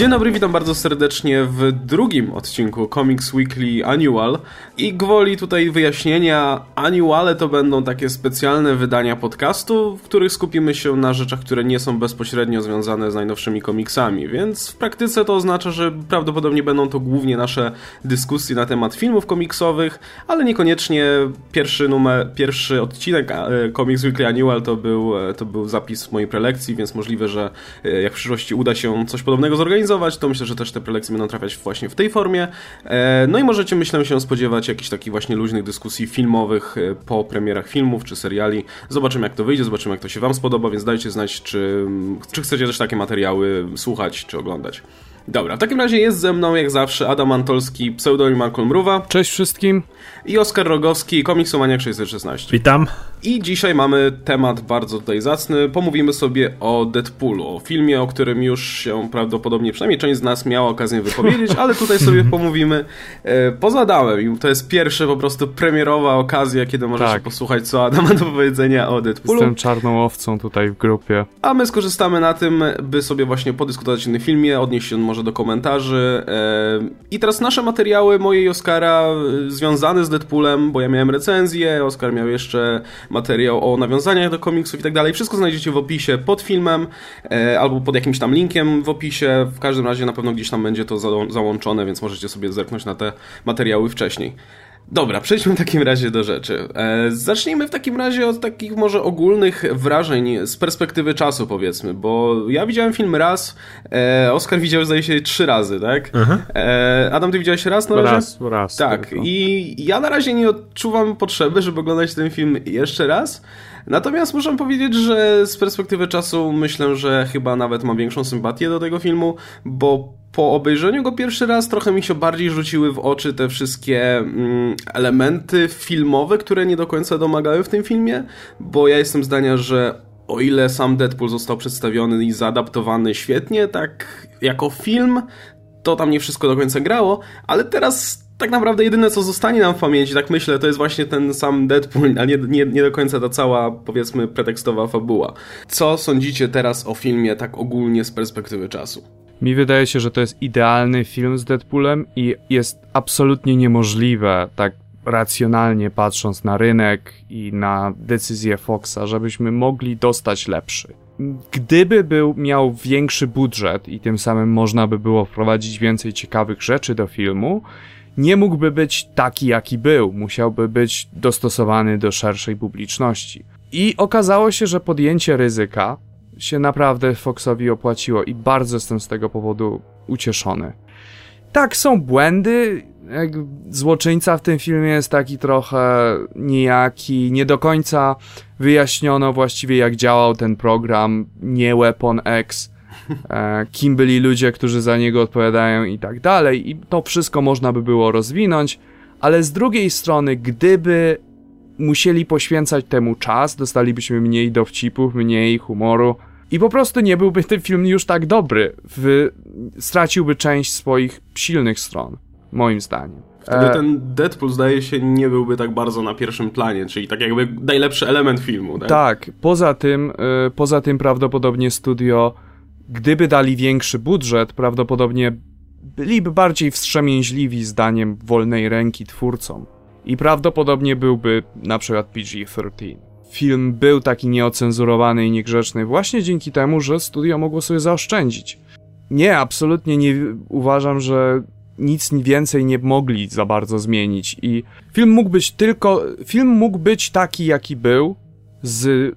Dzień dobry, witam bardzo serdecznie w drugim odcinku Comics Weekly Annual. I gwoli tutaj wyjaśnienia, annuale to będą takie specjalne wydania podcastu, w których skupimy się na rzeczach, które nie są bezpośrednio związane z najnowszymi komiksami, więc w praktyce to oznacza, że prawdopodobnie będą to głównie nasze dyskusje na temat filmów komiksowych, ale niekoniecznie pierwszy numer, pierwszy odcinek e, Comics Weekly Annual to był, e, to był zapis mojej prelekcji, więc możliwe, że e, jak w przyszłości uda się coś podobnego zorganizować, to myślę, że też te prelekcje będą trafiać właśnie w tej formie. No i możecie, myślę, się spodziewać jakichś takich właśnie luźnych dyskusji filmowych po premierach filmów czy seriali. Zobaczymy, jak to wyjdzie, zobaczymy, jak to się Wam spodoba, więc dajcie znać, czy, czy chcecie też takie materiały słuchać czy oglądać. Dobra, w takim razie jest ze mną jak zawsze Adam Antolski, pseudonim Malcolm Mruwa. Cześć wszystkim. I Oskar Rogowski, komiksomaniak 616. Witam. I dzisiaj mamy temat bardzo tutaj zacny. Pomówimy sobie o Deadpoolu, o filmie, o którym już się prawdopodobnie przynajmniej część z nas miała okazję wypowiedzieć, ale tutaj sobie pomówimy e, poza Adamem. To jest pierwsza po prostu premierowa okazja, kiedy możecie tak. posłuchać, co Adam ma do powiedzenia o Deadpoolu. Jestem czarną owcą tutaj w grupie. A my skorzystamy na tym, by sobie właśnie podyskutować o tym filmie, odnieść się może do komentarzy. E, I teraz nasze materiały mojej Oscara e, związane z Deadpoolem, bo ja miałem recenzję, Oskar miał jeszcze materiał o nawiązaniach do komiksów i tak dalej. Wszystko znajdziecie w opisie pod filmem e, albo pod jakimś tam linkiem w opisie. W każdym razie na pewno gdzieś tam będzie to załączone, więc możecie sobie zerknąć na te materiały wcześniej. Dobra, przejdźmy w takim razie do rzeczy. E, zacznijmy w takim razie od takich może ogólnych wrażeń z perspektywy czasu, powiedzmy, bo ja widziałem film raz, e, Oskar widział zdaje się trzy razy, tak? E, Adam, ty widziałeś raz na razie? Raz, raz. Tak, tylko. i ja na razie nie odczuwam potrzeby, żeby oglądać ten film jeszcze raz. Natomiast muszę powiedzieć, że z perspektywy czasu myślę, że chyba nawet mam większą sympatię do tego filmu, bo po obejrzeniu go pierwszy raz trochę mi się bardziej rzuciły w oczy te wszystkie mm, elementy filmowe, które nie do końca domagały w tym filmie, bo ja jestem zdania, że o ile sam Deadpool został przedstawiony i zaadaptowany świetnie, tak jako film, to tam nie wszystko do końca grało, ale teraz tak naprawdę jedyne, co zostanie nam w pamięci, tak myślę, to jest właśnie ten sam Deadpool, a nie, nie, nie do końca ta cała, powiedzmy, pretekstowa fabuła. Co sądzicie teraz o filmie tak ogólnie z perspektywy czasu? Mi wydaje się, że to jest idealny film z Deadpoolem i jest absolutnie niemożliwe, tak racjonalnie patrząc na rynek i na decyzję Foxa, żebyśmy mogli dostać lepszy. Gdyby był, miał większy budżet i tym samym można by było wprowadzić więcej ciekawych rzeczy do filmu, nie mógłby być taki, jaki był. Musiałby być dostosowany do szerszej publiczności. I okazało się, że podjęcie ryzyka się naprawdę Foxowi opłaciło i bardzo jestem z tego powodu ucieszony. Tak, są błędy. Złoczyńca w tym filmie jest taki trochę nijaki. Nie do końca wyjaśniono właściwie, jak działał ten program, nie Weapon X kim byli ludzie, którzy za niego odpowiadają i tak dalej. I to wszystko można by było rozwinąć, ale z drugiej strony, gdyby musieli poświęcać temu czas, dostalibyśmy mniej dowcipów, mniej humoru i po prostu nie byłby ten film już tak dobry. W, straciłby część swoich silnych stron, moim zdaniem. Wtedy e, ten Deadpool zdaje się nie byłby tak bardzo na pierwszym planie, czyli tak jakby najlepszy element filmu. Tak, tak poza tym, y, poza tym prawdopodobnie studio Gdyby dali większy budżet, prawdopodobnie byliby bardziej wstrzemięźliwi zdaniem wolnej ręki twórcom. I prawdopodobnie byłby na przykład PG-13. Film był taki nieocenzurowany i niegrzeczny właśnie dzięki temu, że studio mogło sobie zaoszczędzić. Nie, absolutnie nie uważam, że nic więcej nie mogli za bardzo zmienić i film mógł być tylko, film mógł być taki jaki był, z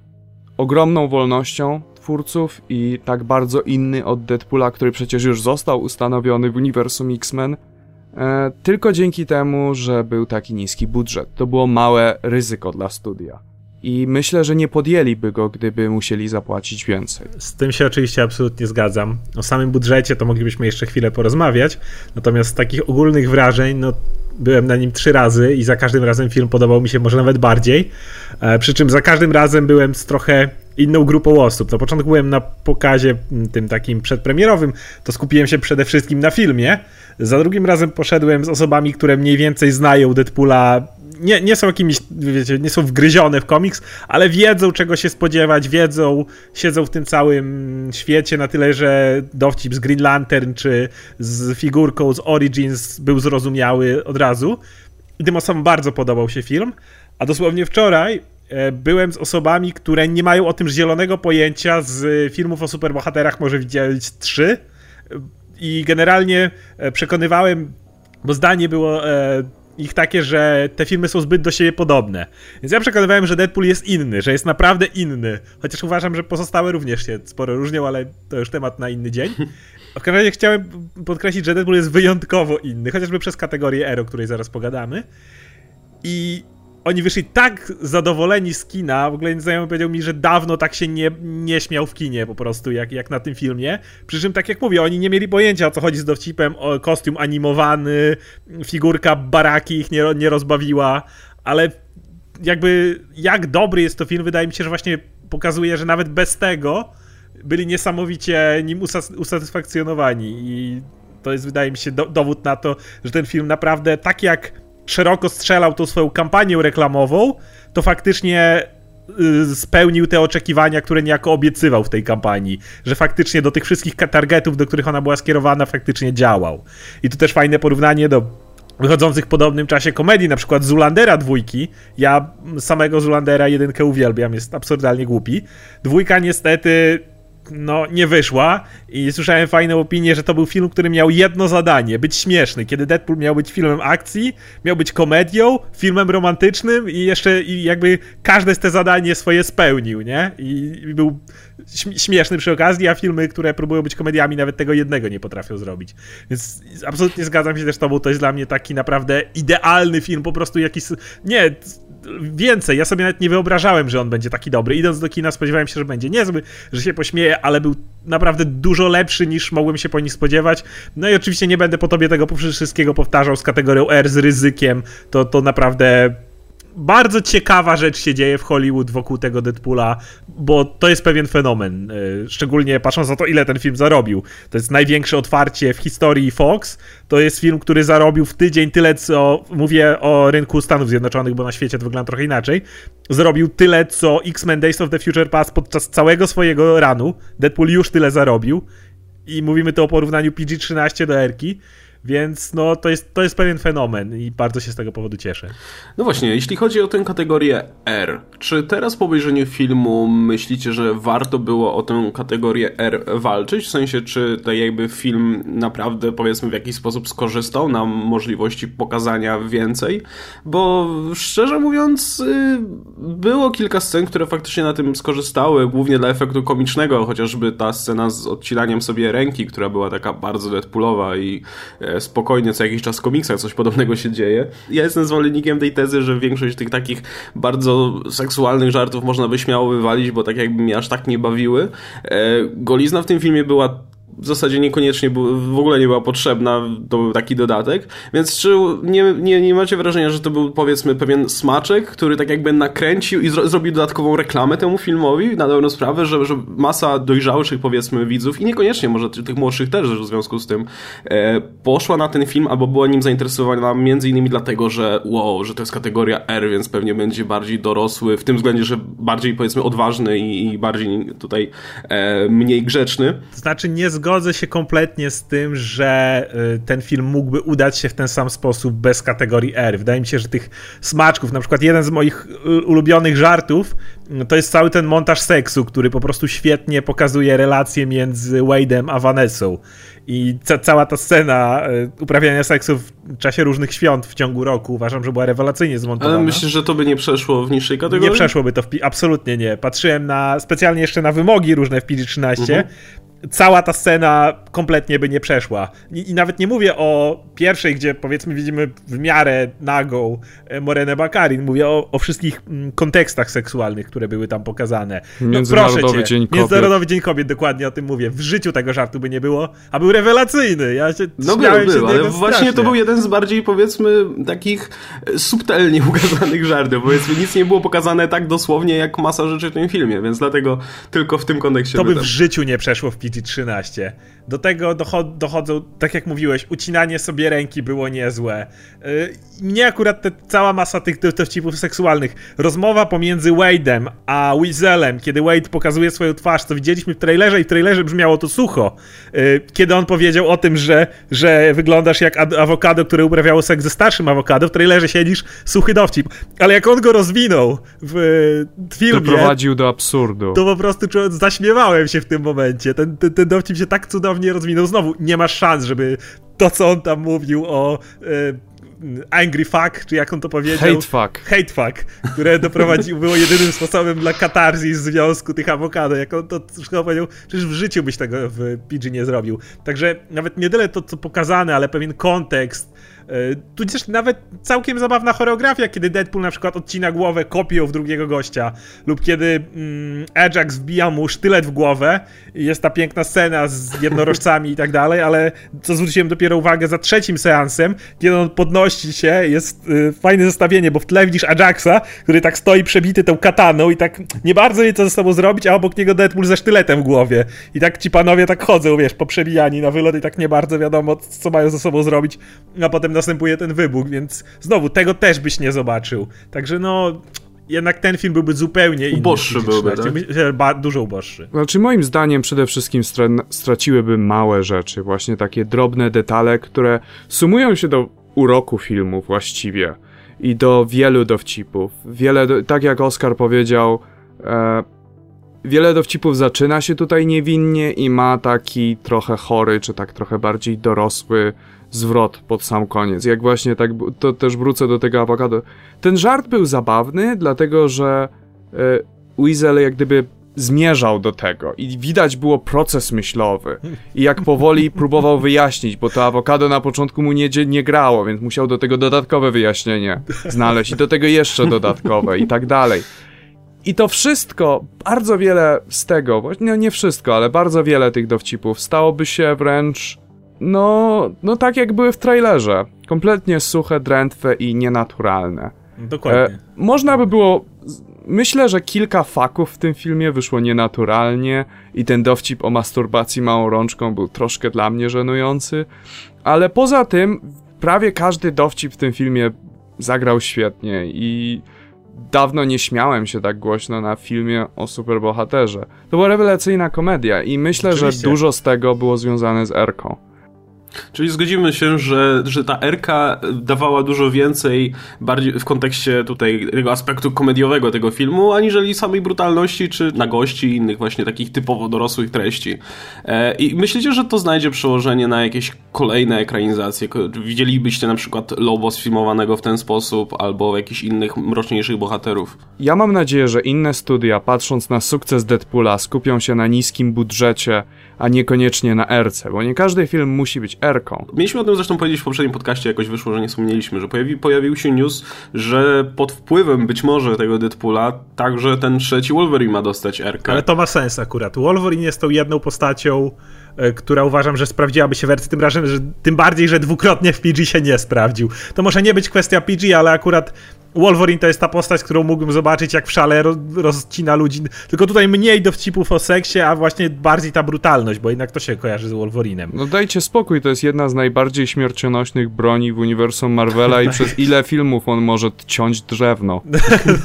ogromną wolnością, twórców i tak bardzo inny od Deadpoola, który przecież już został ustanowiony w uniwersum X-Men, e, tylko dzięki temu, że był taki niski budżet. To było małe ryzyko dla studia. I myślę, że nie podjęliby go, gdyby musieli zapłacić więcej. Z tym się oczywiście absolutnie zgadzam. O samym budżecie to moglibyśmy jeszcze chwilę porozmawiać. Natomiast z takich ogólnych wrażeń, no byłem na nim trzy razy i za każdym razem film podobał mi się może nawet bardziej. E, przy czym za każdym razem byłem z trochę inną grupą osób. Na początku byłem na pokazie tym takim przedpremierowym, to skupiłem się przede wszystkim na filmie. Za drugim razem poszedłem z osobami, które mniej więcej znają Deadpoola nie, nie są jakimiś, wiecie, nie są wgryzione w komiks, ale wiedzą czego się spodziewać, wiedzą, siedzą w tym całym świecie na tyle, że dowcip z Green Lantern czy z figurką z Origins był zrozumiały od razu. I tym osobom bardzo podobał się film. A dosłownie wczoraj e, byłem z osobami, które nie mają o tym zielonego pojęcia z filmów o superbohaterach, może widzieć trzy. I generalnie e, przekonywałem, bo zdanie było e, ich takie, że te filmy są zbyt do siebie podobne. Więc ja przekonywałem, że Deadpool jest inny, że jest naprawdę inny. Chociaż uważam, że pozostałe również się sporo różnią, ale to już temat na inny dzień. W każdym razie chciałem podkreślić, że Deadpool jest wyjątkowo inny, chociażby przez kategorię R, o której zaraz pogadamy. I oni wyszli tak zadowoleni z kina, w ogóle znajomy powiedział mi, że dawno tak się nie, nie śmiał w kinie po prostu, jak, jak na tym filmie. Przy czym, tak jak mówię, oni nie mieli pojęcia, o co chodzi z dowcipem, o kostium animowany, figurka baraki ich nie, nie rozbawiła, ale jakby jak dobry jest to film, wydaje mi się, że właśnie pokazuje, że nawet bez tego byli niesamowicie nim usatysfakcjonowani i to jest, wydaje mi się, do, dowód na to, że ten film naprawdę, tak jak szeroko strzelał tą swoją kampanię reklamową, to faktycznie y, spełnił te oczekiwania, które niejako obiecywał w tej kampanii, że faktycznie do tych wszystkich targetów, do których ona była skierowana, faktycznie działał. I tu też fajne porównanie do wychodzących w podobnym czasie komedii, na przykład Zulandera dwójki. Ja samego Zulandera jedynkę uwielbiam, jest absurdalnie głupi. Dwójka niestety no, nie wyszła i słyszałem fajną opinię, że to był film, który miał jedno zadanie, być śmieszny, kiedy Deadpool miał być filmem akcji, miał być komedią, filmem romantycznym i jeszcze i jakby każde z te zadanie swoje spełnił, nie? I, i był śmieszny przy okazji, a filmy, które próbują być komediami, nawet tego jednego nie potrafią zrobić. Więc absolutnie zgadzam się też z tobą, to jest dla mnie taki naprawdę idealny film, po prostu jakiś... Nie, więcej. Ja sobie nawet nie wyobrażałem, że on będzie taki dobry. Idąc do kina spodziewałem się, że będzie niezły, że się pośmieje, ale był naprawdę dużo lepszy niż mogłem się po nim spodziewać. No i oczywiście nie będę po tobie tego wszystkiego powtarzał z kategorią R z ryzykiem. To, to naprawdę bardzo ciekawa rzecz się dzieje w Hollywood wokół tego Deadpoola, bo to jest pewien fenomen. E, szczególnie patrząc na to, ile ten film zarobił. To jest największe otwarcie w historii Fox. To jest film, który zarobił w tydzień tyle, co mówię o rynku Stanów Zjednoczonych, bo na świecie to wygląda trochę inaczej. Zrobił tyle, co X-Men Days of the Future Past podczas całego swojego ranu. Deadpool już tyle zarobił. I mówimy tu o porównaniu PG-13 do Erki. Więc no, to, jest, to jest pewien fenomen i bardzo się z tego powodu cieszę. No właśnie, jeśli chodzi o tę kategorię R, czy teraz po obejrzeniu filmu myślicie, że warto było o tę kategorię R walczyć? W sensie, czy to jakby film naprawdę powiedzmy w jakiś sposób skorzystał nam możliwości pokazania więcej? Bo szczerze mówiąc, y, było kilka scen, które faktycznie na tym skorzystały, głównie dla efektu komicznego, chociażby ta scena z odcinaniem sobie ręki, która była taka bardzo Deadpoolowa i e, spokojnie co jakiś czas w komiksach coś podobnego się dzieje. Ja jestem zwolennikiem tej tezy, że większość tych takich bardzo seksualnych żartów można by śmiało wywalić, bo tak jakby mnie aż tak nie bawiły. E, golizna w tym filmie była w zasadzie niekoniecznie w ogóle nie była potrzebna, to był taki dodatek, więc czy nie, nie, nie macie wrażenia, że to był powiedzmy pewien smaczek, który tak jakby nakręcił i zro, zrobił dodatkową reklamę temu filmowi, na dobrą sprawę, że, że masa dojrzałszych powiedzmy widzów i niekoniecznie może tych młodszych też w związku z tym e, poszła na ten film albo była nim zainteresowana między innymi dlatego, że wow, że to jest kategoria R, więc pewnie będzie bardziej dorosły, w tym względzie, że bardziej powiedzmy odważny i, i bardziej tutaj e, mniej grzeczny. Znaczy nie z zgodzę się kompletnie z tym, że y, ten film mógłby udać się w ten sam sposób bez kategorii R. Wydaje mi się, że tych smaczków, na przykład jeden z moich y, ulubionych żartów, y, to jest cały ten montaż seksu, który po prostu świetnie pokazuje relacje między Wade'em a Vanessą. I ca cała ta scena uprawiania seksu w czasie różnych świąt w ciągu roku uważam, że była rewelacyjnie zmontowana. Ale myślisz, że to by nie przeszło w niższej kategorii? Nie przeszłoby to w absolutnie nie. Patrzyłem na specjalnie jeszcze na wymogi różne w PG-13. Mhm cała ta scena kompletnie by nie przeszła. I, I, nawet nie mówię o pierwszej, gdzie powiedzmy widzimy w miarę nagą e, Morenę Bakarin. Mówię o, o wszystkich mm, kontekstach seksualnych, które były tam pokazane. No, Międzynarodowy cię, Dzień Kobiet. Międzynarodowy Dzień Kobiet, dokładnie o tym mówię. W życiu tego żartu by nie było, a był rewelacyjny. Ja się no był, był, ale właśnie strasznie. to był jeden z bardziej powiedzmy takich e, subtelnie ukazanych żartów. Powiedzmy nic nie było pokazane tak dosłownie jak masa rzeczy w tym filmie, więc dlatego tylko w tym kontekście. To by w życiu nie przeszło w PG PG-13. Do tego dochodzą, tak jak mówiłeś, ucinanie sobie ręki było niezłe. Y, mnie akurat te, cała masa tych dowcipów seksualnych. Rozmowa pomiędzy Wade'em a Weaselem, kiedy Wade pokazuje swoją twarz, co widzieliśmy w trailerze i w trailerze brzmiało to sucho. Y, kiedy on powiedział o tym, że, że wyglądasz jak awokado, które uprawiało seks ze starszym awokado, w trailerze siedzisz, suchy dowcip. Ale jak on go rozwinął w, w filmie... Doprowadził do absurdu. To po prostu zaśmiewałem się w tym momencie. Ten, ten, ten dowcip się tak cudownie rozwinął. Znowu, nie ma szans, żeby to, co on tam mówił o e, angry fuck, czy jak on to powiedział? Hate fuck. Hate fuck, które doprowadziło, było jedynym sposobem dla katarzji związku tych awokado. Jak on to wszystko powiedział, przecież w życiu byś tego w PG nie zrobił. Także nawet nie tyle to, co pokazane, ale pewien kontekst, E, tu też nawet całkiem zabawna choreografia, kiedy Deadpool na przykład odcina głowę kopią w drugiego gościa, lub kiedy mm, Ajax wbija mu sztylet w głowę i jest ta piękna scena z jednorożcami i tak dalej, ale co zwróciłem dopiero uwagę za trzecim seansem, kiedy on podnosi się, jest y, fajne zestawienie, bo w tle widzisz Ajaxa, który tak stoi przebity tą kataną i tak nie bardzo wie co ze sobą zrobić, a obok niego Deadpool ze sztyletem w głowie. I tak ci panowie tak chodzą, wiesz, poprzebijani na wylot i tak nie bardzo wiadomo, co mają ze sobą zrobić, a potem następuje ten wybuch, więc znowu tego też byś nie zobaczył. Także no, jednak ten film byłby zupełnie inny. Uboższy byłby, tak? Dużo uboższy. Znaczy moim zdaniem przede wszystkim stra straciłyby małe rzeczy, właśnie takie drobne detale, które sumują się do uroku filmu właściwie i do wielu dowcipów. Wiele, do, tak jak Oscar powiedział, e, wiele dowcipów zaczyna się tutaj niewinnie i ma taki trochę chory, czy tak trochę bardziej dorosły zwrot pod sam koniec. Jak właśnie tak, to też wrócę do tego awokado. Ten żart był zabawny, dlatego że y, Weasel jak gdyby zmierzał do tego i widać było proces myślowy i jak powoli próbował wyjaśnić, bo to awokado na początku mu nie, nie grało, więc musiał do tego dodatkowe wyjaśnienie znaleźć i do tego jeszcze dodatkowe i tak dalej. I to wszystko, bardzo wiele z tego, no nie wszystko, ale bardzo wiele tych dowcipów stałoby się wręcz no, no tak jak były w trailerze. Kompletnie suche, drętwe i nienaturalne. Dokładnie. E, można by było. Myślę, że kilka faków w tym filmie wyszło nienaturalnie i ten dowcip o masturbacji małą rączką był troszkę dla mnie żenujący, ale poza tym prawie każdy dowcip w tym filmie zagrał świetnie i dawno nie śmiałem się tak głośno na filmie o superbohaterze. To była rewelacyjna komedia i myślę, Oczywiście. że dużo z tego było związane z Erką. Czyli zgodzimy się, że, że ta Erka dawała dużo więcej bardziej w kontekście tutaj tego aspektu komediowego tego filmu, aniżeli samej brutalności czy nagości i innych właśnie takich typowo dorosłych treści. E, I myślicie, że to znajdzie przełożenie na jakieś kolejne ekranizacje? Widzielibyście na przykład Lobo sfilmowanego w ten sposób albo jakichś innych mroczniejszych bohaterów? Ja mam nadzieję, że inne studia, patrząc na sukces Deadpoola, skupią się na niskim budżecie a niekoniecznie na RC, bo nie każdy film musi być R-ką. Mieliśmy o tym zresztą powiedzieć w poprzednim podcaście, jakoś wyszło, że nie wspomnieliśmy, że pojawi, pojawił się news, że pod wpływem być może tego Deadpoola także ten trzeci Wolverine ma dostać R. Ale to ma sens akurat. Wolverine jest tą jedną postacią, E, która uważam, że sprawdziłaby się wersji, tym, razem, że, tym bardziej, że dwukrotnie w PG się nie sprawdził. To może nie być kwestia PG, ale akurat Wolverine to jest ta postać, którą mógłbym zobaczyć, jak w szale rozcina ludzi. Tylko tutaj mniej dowcipów o seksie, a właśnie bardziej ta brutalność, bo jednak to się kojarzy z Wolverinem. No dajcie spokój, to jest jedna z najbardziej śmiercionośnych broni w uniwersum Marvela i przez ile filmów on może ciąć drewno.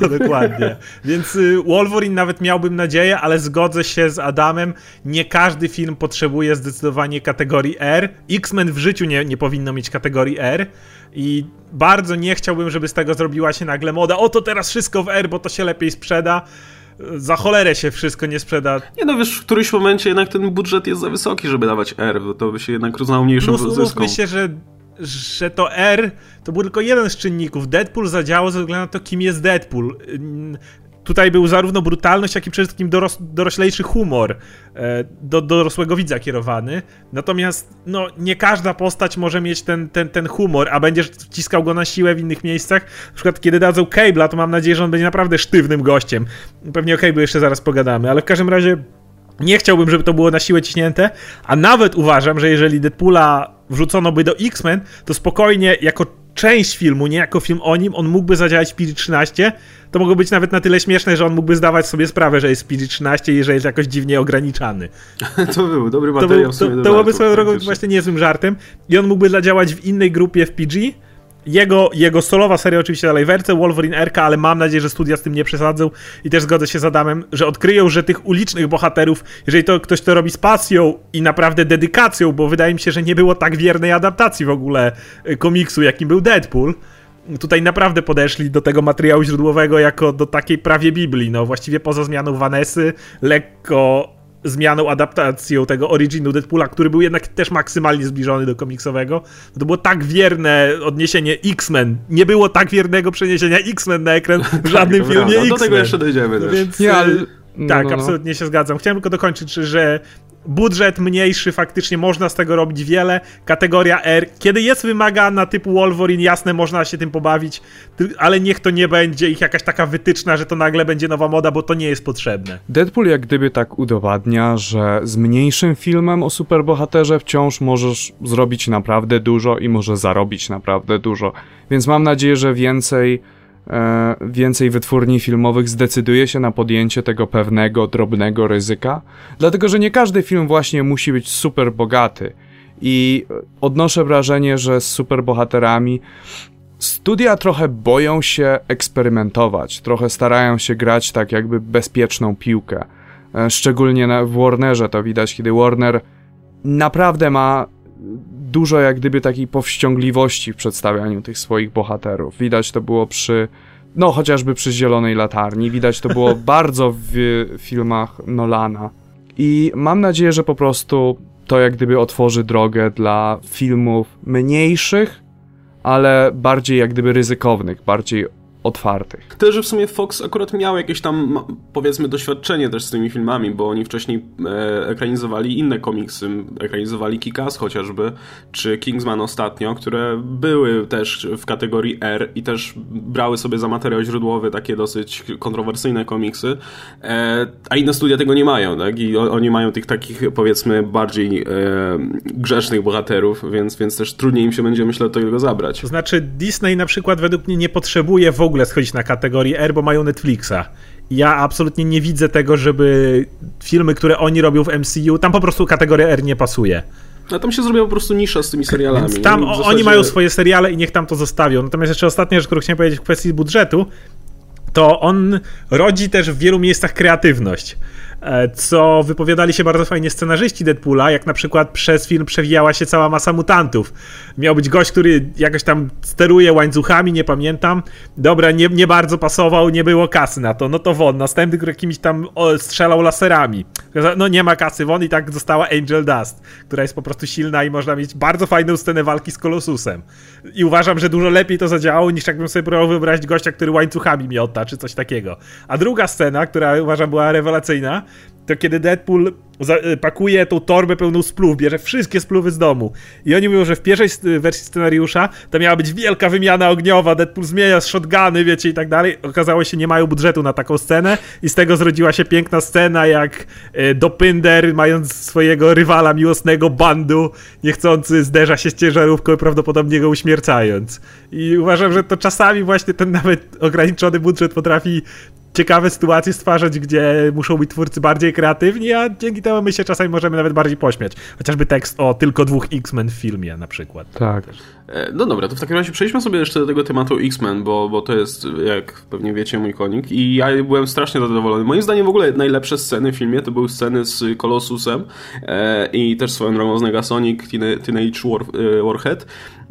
no, dokładnie. Więc y, Wolverine nawet miałbym nadzieję, ale zgodzę się z Adamem. Nie każdy film potrzebuje potrzebuje zdecydowanie kategorii R. X-Men w życiu nie, nie powinno mieć kategorii R. I bardzo nie chciałbym, żeby z tego zrobiła się nagle moda. O, to teraz wszystko w R, bo to się lepiej sprzeda za cholerę się wszystko nie sprzeda. Nie no, wiesz, w którymś momencie jednak ten budżet jest za wysoki, żeby dawać R, bo to by się jednak uznało mniejszą no, zyską. Się, że, że to R to był tylko jeden z czynników. Deadpool zadziałał ze względu na to, kim jest Deadpool. Tutaj był zarówno brutalność, jak i przede wszystkim doros doroślejszy humor e, do dorosłego widza kierowany. Natomiast no, nie każda postać może mieć ten, ten, ten humor, a będziesz wciskał go na siłę w innych miejscach. Na przykład kiedy dadzą Cable'a, to mam nadzieję, że on będzie naprawdę sztywnym gościem. Pewnie o Cable'u jeszcze zaraz pogadamy, ale w każdym razie nie chciałbym, żeby to było na siłę ciśnięte, a nawet uważam, że jeżeli Deadpoola wrzucono by do X-Men, to spokojnie jako część filmu, nie jako film o nim, on mógłby zadziałać w PG-13, to mogło być nawet na tyle śmieszne, że on mógłby zdawać sobie sprawę, że jest PG-13 i że jest jakoś dziwnie ograniczany. to był dobry materiał. To, był, to, to byłoby swoją drogą właśnie niezłym żartem i on mógłby zadziałać w innej grupie w PG, jego, jego solowa seria oczywiście dalej werce, Wolverine RK, ale mam nadzieję, że studia z tym nie przesadzą. I też zgodzę się z Adamem, że odkryją, że tych ulicznych bohaterów, jeżeli to ktoś to robi z pasją i naprawdę dedykacją, bo wydaje mi się, że nie było tak wiernej adaptacji w ogóle y, komiksu, jakim był Deadpool, tutaj naprawdę podeszli do tego materiału źródłowego jako do takiej prawie Biblii, no właściwie poza zmianą Vanessy, lekko zmianą, adaptacją tego originu Deadpoola, który był jednak też maksymalnie zbliżony do komiksowego, to było tak wierne odniesienie X-Men. Nie było tak wiernego przeniesienia X-Men na ekran w tak, żadnym tak, filmie X-Men. Do tego jeszcze dojdziemy no Więc, nie, ale... no, tak, no, no. absolutnie się zgadzam. Chciałem tylko dokończyć, że budżet mniejszy, faktycznie można z tego robić wiele. Kategoria R, kiedy jest wymagana typu Wolverine, jasne, można się tym pobawić, ale niech to nie będzie ich jakaś taka wytyczna, że to nagle będzie nowa moda, bo to nie jest potrzebne. Deadpool jak gdyby tak udowadnia, że z mniejszym filmem o superbohaterze wciąż możesz zrobić naprawdę dużo i może zarobić naprawdę dużo. Więc mam nadzieję, że więcej więcej wytwórni filmowych zdecyduje się na podjęcie tego pewnego, drobnego ryzyka, dlatego że nie każdy film właśnie musi być super bogaty. I odnoszę wrażenie, że z superbohaterami studia trochę boją się eksperymentować, trochę starają się grać tak jakby bezpieczną piłkę. E, szczególnie w Warnerze to widać, kiedy Warner naprawdę ma dużo jak gdyby takiej powściągliwości w przedstawianiu tych swoich bohaterów. Widać to było przy, no chociażby przy Zielonej Latarni, widać to było bardzo w filmach Nolana. I mam nadzieję, że po prostu to jak gdyby otworzy drogę dla filmów mniejszych, ale bardziej jak gdyby ryzykownych, bardziej otwartych. Też, że w sumie Fox akurat miał jakieś tam, powiedzmy, doświadczenie też z tymi filmami, bo oni wcześniej e, ekranizowali inne komiksy, ekranizowali Kikas chociażby, czy Kingsman ostatnio, które były też w kategorii R i też brały sobie za materiał źródłowy takie dosyć kontrowersyjne komiksy, e, a inne studia tego nie mają, tak? I o, oni mają tych takich, powiedzmy, bardziej e, grzesznych bohaterów, więc, więc też trudniej im się będzie, myślę, tego zabrać. To znaczy Disney na przykład według mnie nie potrzebuje w ogóle ogóle schodzić na kategorię R, bo mają Netflixa. Ja absolutnie nie widzę tego, żeby filmy, które oni robią w MCU, tam po prostu kategoria R nie pasuje. A tam się zrobiła po prostu nisza z tymi serialami. Więc tam zasadzie... oni mają swoje seriale i niech tam to zostawią. Natomiast jeszcze ostatnia rzecz, którą chciałem powiedzieć w kwestii budżetu, to on rodzi też w wielu miejscach kreatywność. E, co wypowiadali się bardzo fajnie scenarzyści Deadpoola, jak na przykład przez film przewijała się cała masa mutantów. Miał być gość, który jakoś tam steruje łańcuchami, nie pamiętam. Dobra, nie, nie bardzo pasował, nie było kasy na to. No to won. Następny, który jakimiś tam strzelał laserami. No nie ma kasy won i tak została Angel Dust, która jest po prostu silna i można mieć bardzo fajną scenę walki z Kolosusem. I uważam, że dużo lepiej to zadziałało, niż jakbym sobie próbował wyobrazić gościa, który łańcuchami miota, czy coś takiego. A druga scena, która uważam była rewelacyjna, to kiedy Deadpool Y, pakuje tą torbę pełną spluw, bierze wszystkie spluwy z domu. I oni mówią, że w pierwszej wersji scenariusza to miała być wielka wymiana ogniowa, Deadpool zmienia shotguny, wiecie, i tak dalej. Okazało się, nie mają budżetu na taką scenę i z tego zrodziła się piękna scena, jak y, Dopinder, mając swojego rywala miłosnego bandu, niechcący zderza się z ciężarówką i prawdopodobnie go uśmiercając. I uważam, że to czasami właśnie ten nawet ograniczony budżet potrafi ciekawe sytuacje stwarzać, gdzie muszą być twórcy bardziej kreatywni, a dzięki temu my się czasami możemy nawet bardziej pośmiać. Chociażby tekst o tylko dwóch X-Men w filmie na przykład. Tak. E, no dobra, to w takim razie przejdźmy sobie jeszcze do tego tematu X-Men, bo, bo to jest, jak pewnie wiecie, mój konik i ja byłem strasznie zadowolony. Moim zdaniem w ogóle najlepsze sceny w filmie to były sceny z Colossusem e, i też swoją drogą z Negasonic, Teenage War, e, Warhead,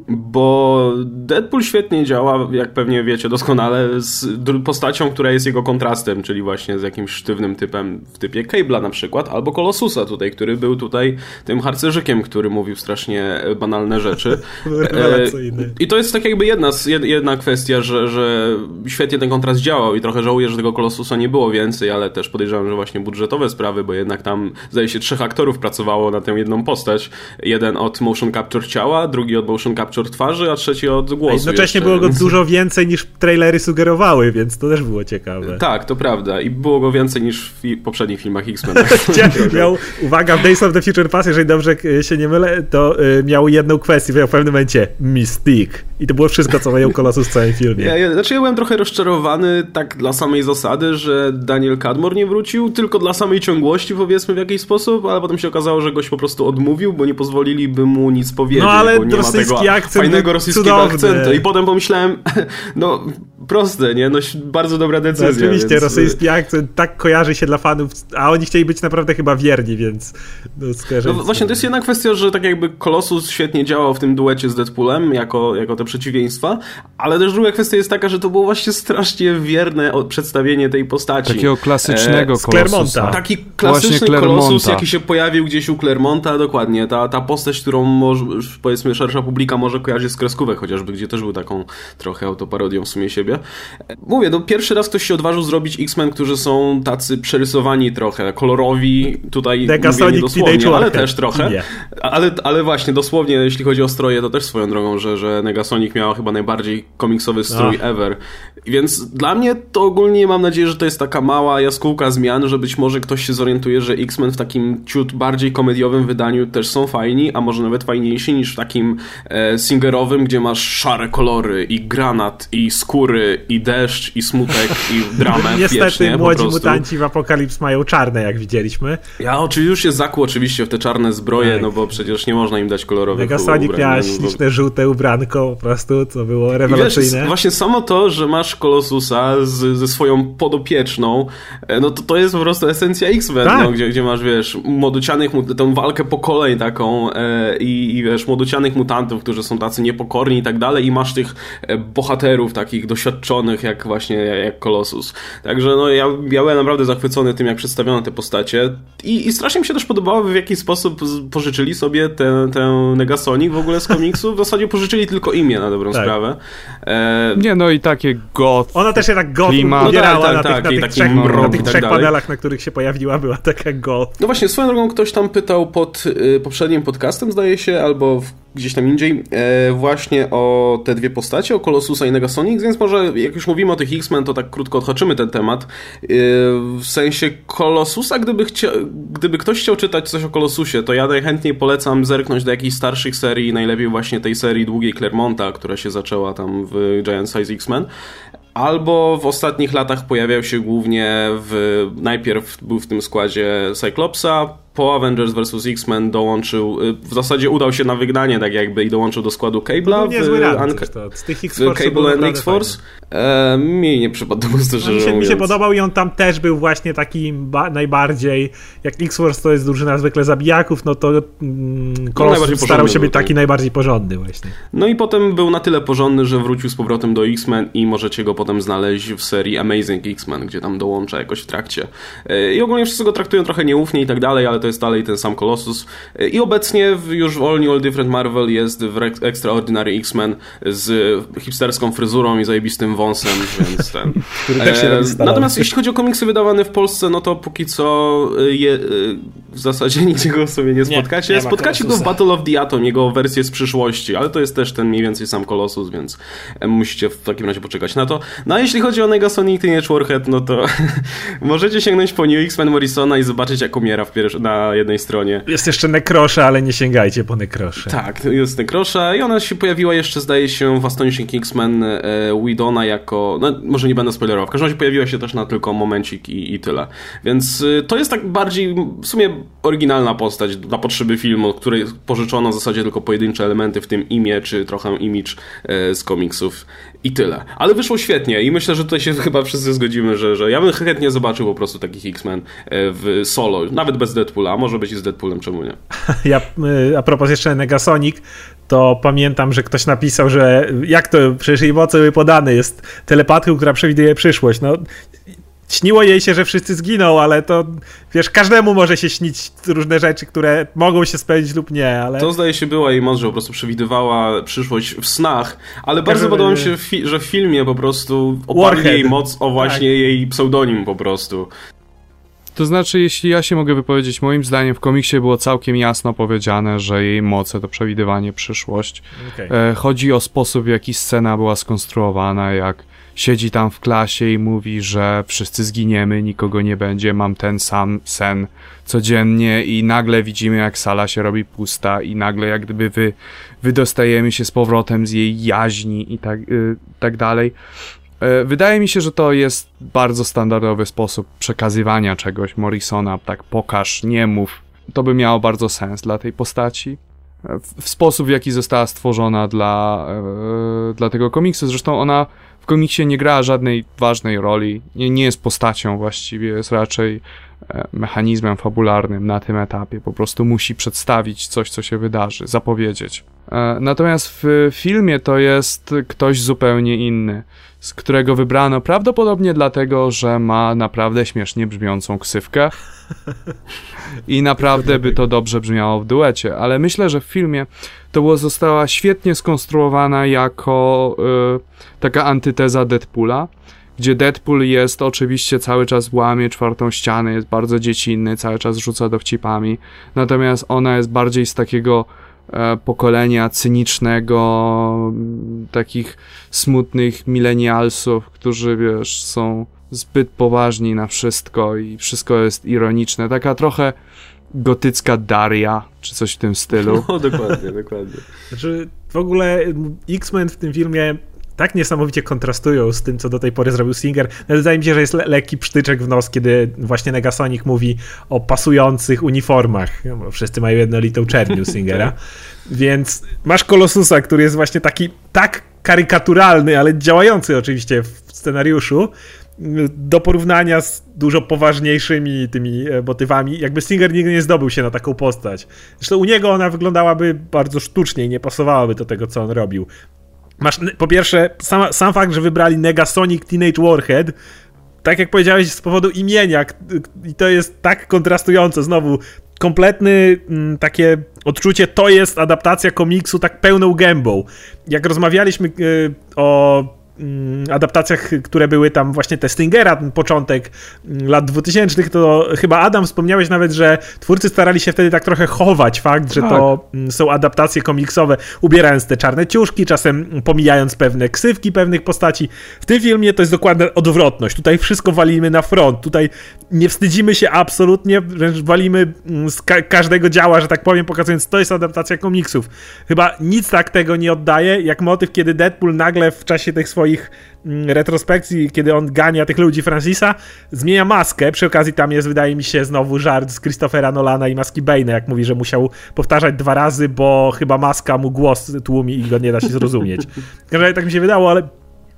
bo Deadpool świetnie działa, jak pewnie wiecie doskonale, z postacią, która jest jego kontrastem, czyli właśnie z jakimś sztywnym typem w typie Cable'a na przykład, albo Colossusa tutaj, który był tutaj tym harcerzykiem, który mówił strasznie banalne rzeczy. Rewelacyjny. I to jest tak jakby jedna, jedna kwestia, że, że świetnie ten kontrast działał i trochę żałuję, że tego Colossusa nie było więcej, ale też podejrzewam, że właśnie budżetowe sprawy, bo jednak tam zdaje się trzech aktorów pracowało na tę jedną postać. Jeden od motion capture ciała, drugi od motion capture twarzy, a trzeci od głosu. A jednocześnie jeszcze, było go dużo więcej niż trailery sugerowały, więc to też było ciekawe. Tak, to prawda. I było go więcej niż w poprzednich filmach X-Men. miał, uwaga, w Days of the Future Past, jeżeli dobrze e, się nie mylę, to y, miał jedną kwestię, w pewnym momencie Mystique. I to było wszystko, co mają Kolosus w całym filmie. Ja, ja, znaczy ja byłem trochę rozczarowany tak dla samej zasady, że Daniel Cadmore nie wrócił, tylko dla samej ciągłości powiedzmy w jakiś sposób, ale potem się okazało, że goś po prostu odmówił, bo nie pozwoliliby mu nic powiedzieć, no, ale bo nie ma tego akcent fajnego rosyjskiego cudowny. akcentu. I potem pomyślałem, no proste, nie? No bardzo dobra decyzja. No, oczywiście, więc... rosyjski akcent tak kojarzy się dla fanów, a oni chcieli być naprawdę chyba wierni, więc no, no Właśnie, to jest jedna kwestia, że tak jakby Colossus świetnie działał w tym duecie z Deadpoolem, jako, jako te przeciwieństwa, ale też druga kwestia jest taka, że to było właśnie strasznie wierne przedstawienie tej postaci. Takiego klasycznego e. Taki klasyczny Colossus, jaki się pojawił gdzieś u Clermonta, dokładnie. Ta, ta postać, którą może, powiedzmy szersza publika może kojarzyć z kreskówek chociażby, gdzie też był taką trochę autoparodią w sumie siebie. Mówię, no pierwszy raz ktoś się odważył zrobić X-Men, którzy są tacy przerysowani trochę, kolorowi, tutaj mówię nie dosłownie, ale też trochę. Ale, ale właśnie, dosłownie, jeśli chodzi o stroje, to też swoją drogą, że, że Negasonic miała chyba najbardziej komiksowy strój ever. Więc dla mnie to ogólnie mam nadzieję, że to jest taka mała jaskółka zmian, że być może ktoś się zorientuje, że X-Men w takim ciut bardziej komediowym wydaniu też są fajni, a może nawet fajniejsi niż w takim e, singerowym, gdzie masz szare kolory i granat i skóry i deszcz i smutek i dramę Niestety wiecznie, młodzi mutanci w Apokalips mają czarne, jak widzieliśmy. Ja oczywiście już się zakło oczywiście w te czarne zbroje, tak. no bo przecież nie można im dać kolorowych Megasonic ubrań. miała no, śliczne, żółte ubranko po prostu, co było rewelacyjne. Wiesz, właśnie samo to, że masz Kolosusa z, ze swoją podopieczną, e, no to to jest po prostu esencja X-Men, tak. no, gdzie, gdzie masz, wiesz, młodocianych, tę walkę po kolei taką e, i, i wiesz, młodocianych mutantów, którzy są tacy niepokorni i tak dalej i masz tych e, bohaterów takich doświadczonych jak właśnie jak Kolosus. Także no ja, ja byłem naprawdę zachwycony tym, jak przedstawiono te postacie i, i strasznie mi się też podobało, w jaki sposób pożyczyli sobie tę, tę Negasonic w ogóle z komiksu. W zasadzie pożyczyli tylko imię na dobrą tak. sprawę. E... Nie, no i takie goth. Ona też się tak goth no tak, tak, na, tak, tych, na tych trzech, na tych tak trzech panelach, na których się pojawiła, była taka goth. No właśnie, swoją drogą ktoś tam pytał pod y, poprzednim podcastem, zdaje się, albo w gdzieś tam indziej, e, właśnie o te dwie postacie, o Colossusa i Negasonic, więc może jak już mówimy o tych X-Men, to tak krótko odhaczymy ten temat. E, w sensie Colossusa, gdyby, gdyby ktoś chciał czytać coś o Colossusie, to ja najchętniej polecam zerknąć do jakichś starszych serii, najlepiej właśnie tej serii długiej Clermonta, która się zaczęła tam w Giant Size X-Men. Albo w ostatnich latach pojawiał się głównie w. Najpierw był w tym składzie Cyclopsa, po Avengers vs. X-Men dołączył, y, w zasadzie udał się na wygnanie tak jakby i dołączył do składu Cable'a w, Unca- z tych Cable and X-Force. E, mi nie przypadł do gustu, no, mi, się, mi się podobał i on tam też był właśnie taki najbardziej, jak X-Force to jest drużyna zwykle zabijaków, no to mm, no, starał się być taki najbardziej porządny właśnie. No i potem był na tyle porządny, że wrócił z powrotem do X-Men i możecie go potem znaleźć w serii Amazing X-Men, gdzie tam dołącza jakoś w trakcie. E, I ogólnie wszyscy go traktują trochę nieufnie i tak dalej, ale to jest dalej ten sam Colossus. I obecnie już w All New All Different Marvel jest w Extraordinary X-Men z hipsterską fryzurą i zajebistym wąsem, więc ten... Który też się e, Natomiast jeśli chodzi o komiksy wydawane w Polsce, no to póki co e, je, e, w zasadzie nigdzie go sobie nie spotkacie. Nie, nie Spotkacie go w Battle of the Atom, jego wersję z przyszłości, ale to jest też ten mniej więcej sam Colossus, więc musicie w takim razie poczekać na to. No a jeśli chodzi o Negasonic Teenage Warhead, no to możecie sięgnąć po New X-Men Morrisona i zobaczyć jak umiera w pierwszy, na jednej stronie. Jest jeszcze Nekrosza, ale nie sięgajcie po Nekrosze. Tak, jest Nekrosza i ona się pojawiła jeszcze, zdaje się, w Astonishing X-Men e, Widona jako, no może nie będę spoilerował, w każdym razie pojawiła się też na tylko momencik i, i tyle. Więc y, to jest tak bardziej, w sumie oryginalna postać dla potrzeby filmu, której pożyczono w zasadzie tylko pojedyncze elementy, w tym imię, czy trochę image e, z komiksów i tyle. Ale wyszło świetnie i myślę, że tutaj się chyba wszyscy zgodzimy, że, że ja bym chętnie zobaczył po prostu takich X-Men e, w solo, nawet bez Deadpoola, a może być i z Deadpoolem, czemu nie? Ja, y, a propos jeszcze Negasonic, to pamiętam, że ktoś napisał, że jak to, przecież jej moce były podane, jest telepatką, która przewiduje przyszłość. No, śniło jej się, że wszyscy zginą, ale to wiesz, każdemu może się śnić różne rzeczy, które mogą się spełnić lub nie, ale... To zdaje się była jej moc, że po prostu przewidywała przyszłość w snach, ale bardzo Każdy... podoba mi się, że w filmie po prostu oparli jej moc o właśnie tak. jej pseudonim po prostu. To znaczy, jeśli ja się mogę wypowiedzieć, moim zdaniem w komiksie było całkiem jasno powiedziane, że jej moce to przewidywanie przyszłość. Okay. E, chodzi o sposób, w jaki scena była skonstruowana, jak siedzi tam w klasie i mówi, że wszyscy zginiemy, nikogo nie będzie, mam ten sam sen codziennie i nagle widzimy, jak sala się robi pusta i nagle jak gdyby wy, wydostajemy się z powrotem z jej jaźni i tak, yy, tak dalej. E, wydaje mi się, że to jest bardzo standardowy sposób przekazywania czegoś Morrisona, tak pokaż, nie mów. To by miało bardzo sens dla tej postaci. E, w, sposób, w jaki została stworzona dla, e, dla tego komiksu. Zresztą ona w komiksie nie gra żadnej ważnej roli, nie, nie jest postacią właściwie, jest raczej mechanizmem fabularnym na tym etapie. Po prostu musi przedstawić coś, co się wydarzy, zapowiedzieć. Natomiast w filmie to jest ktoś zupełnie inny z którego wybrano prawdopodobnie dlatego, że ma naprawdę śmiesznie brzmiącą ksywkę. I naprawdę by to dobrze brzmiało w duecie, ale myślę, że w filmie to było, została świetnie skonstruowana jako y, taka antyteza Deadpoola, gdzie Deadpool jest oczywiście cały czas łamie czwartą ścianę, jest bardzo dziecinny, cały czas rzuca dowcipami, natomiast ona jest bardziej z takiego pokolenia cynicznego, takich smutnych milenialsów, którzy wiesz, są zbyt poważni na wszystko i wszystko jest ironiczne. Taka trochę gotycka Daria, czy coś w tym stylu. No, dokładnie, dokładnie. Znaczy, w ogóle X-Men w tym filmie tak niesamowicie kontrastują z tym, co do tej pory zrobił Singer. No, wydaje mi się, że jest le lekki psztyczek w nos, kiedy właśnie Negasonic mówi o pasujących uniformach. No, bo wszyscy mają jednolitą czernię Singera. Więc masz Kolosusa, który jest właśnie taki tak karykaturalny, ale działający oczywiście w scenariuszu, do porównania z dużo poważniejszymi tymi e, motywami. Jakby Singer nigdy nie zdobył się na taką postać. Zresztą u niego ona wyglądałaby bardzo sztucznie i nie pasowałaby do tego, co on robił. Masz, po pierwsze, sam, sam fakt, że wybrali Negasonic Teenage Warhead, tak jak powiedziałeś, z powodu imienia, i to jest tak kontrastujące, znowu, kompletny mm, takie odczucie, to jest adaptacja komiksu tak pełną gębą. Jak rozmawialiśmy y, o adaptacjach, które były tam właśnie te Stingera, ten początek mm, lat 2000, to chyba Adam wspomniałeś nawet, że twórcy starali się wtedy tak trochę chować fakt, że tak. to mm, są adaptacje komiksowe, ubierając te czarne ciuszki, czasem pomijając pewne ksywki pewnych postaci. W tym filmie to jest dokładna odwrotność. Tutaj wszystko walimy na front. Tutaj nie wstydzimy się absolutnie, wręcz walimy z ka każdego działa, że tak powiem, pokazując, to jest adaptacja komiksów. Chyba nic tak tego nie oddaje, jak motyw, kiedy Deadpool nagle w czasie tych swoich swoich mm, retrospekcji, kiedy on gania tych ludzi Francisa, zmienia maskę. Przy okazji tam jest, wydaje mi się, znowu żart z Christophera Nolana i maski Bane'a, jak mówi, że musiał powtarzać dwa razy, bo chyba maska mu głos tłumi i go nie da się zrozumieć. tak mi się wydało, ale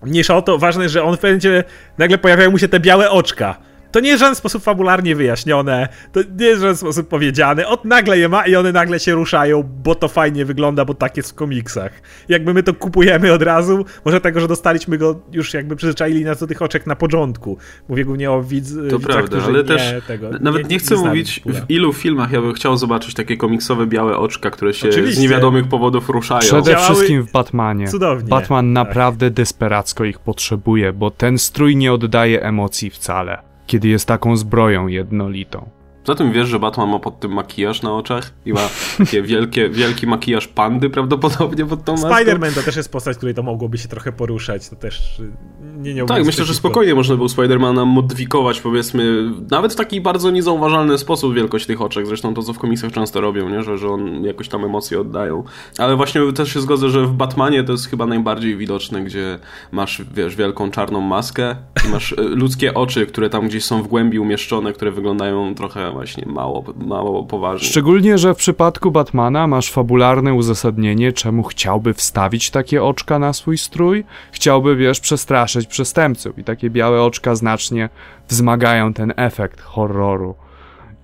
mniejsza o to, ważne, że on w pewnym nagle pojawiają mu się te białe oczka to nie jest w żaden sposób fabularnie wyjaśnione, to nie jest w żaden sposób powiedziane. Od nagle je ma i one nagle się ruszają, bo to fajnie wygląda, bo tak jest w komiksach. Jakby my to kupujemy od razu, może tego, że dostaliśmy go już jakby przyzwyczaili nas do tych oczek na początku. Mówię głównie o widz, To widzach, prawda, ale też tego, nawet nie, nie chcę nie mówić w ilu filmach ja bym chciał zobaczyć takie komiksowe białe oczka, które się Oczywiście. z niewiadomych powodów ruszają. Przede Działały wszystkim w Batmanie. Cudownie. Batman tak. naprawdę desperacko ich potrzebuje, bo ten strój nie oddaje emocji wcale kiedy jest taką zbroją jednolitą. Poza tym wiesz, że Batman ma pod tym makijaż na oczach i ma takie wielkie, wielki makijaż pandy prawdopodobnie pod tą maską. Spider-Man to też jest postać, której to mogłoby się trochę poruszać, to też y, nie, nie Tak, myślę, że spokojnie można było Spidermana modyfikować powiedzmy, nawet w taki bardzo niezauważalny sposób wielkość tych oczek, zresztą to co w komiksach często robią, nie? Że, że on jakoś tam emocje oddają. Ale właśnie też się zgodzę, że w Batmanie to jest chyba najbardziej widoczne, gdzie masz, wiesz, wielką czarną maskę i masz y, ludzkie oczy, które tam gdzieś są w głębi umieszczone, które wyglądają trochę właśnie mało, mało poważnie. Szczególnie, że w przypadku Batmana masz fabularne uzasadnienie, czemu chciałby wstawić takie oczka na swój strój. Chciałby, wiesz, przestraszyć przestępców i takie białe oczka znacznie wzmagają ten efekt horroru.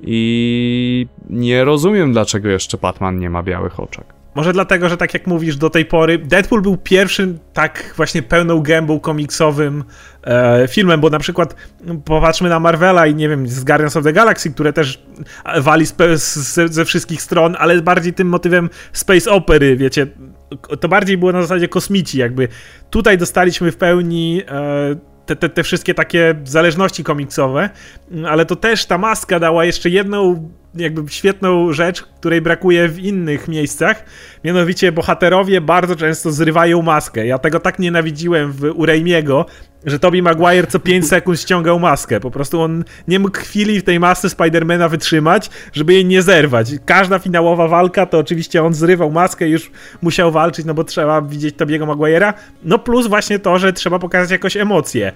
I nie rozumiem, dlaczego jeszcze Batman nie ma białych oczek. Może dlatego, że tak jak mówisz, do tej pory Deadpool był pierwszym tak właśnie pełną gębą komiksowym e, filmem, bo na przykład no, popatrzmy na Marvela i nie wiem, z Guardians of the Galaxy, które też wali ze, ze wszystkich stron, ale bardziej tym motywem space opery, wiecie, to bardziej było na zasadzie kosmici, jakby. Tutaj dostaliśmy w pełni e, te, te, te wszystkie takie zależności komiksowe, ale to też ta maska dała jeszcze jedną jakby świetną rzecz, której brakuje w innych miejscach. Mianowicie bohaterowie bardzo często zrywają maskę. Ja tego tak nienawidziłem w Urejmiego, że Tobey Maguire co 5 sekund ściągał maskę. Po prostu on nie mógł chwili w tej masce Spidermana wytrzymać, żeby jej nie zerwać. Każda finałowa walka to oczywiście on zrywał maskę i już musiał walczyć, no bo trzeba widzieć Tobiego Maguire'a. No plus właśnie to, że trzeba pokazać jakoś emocje.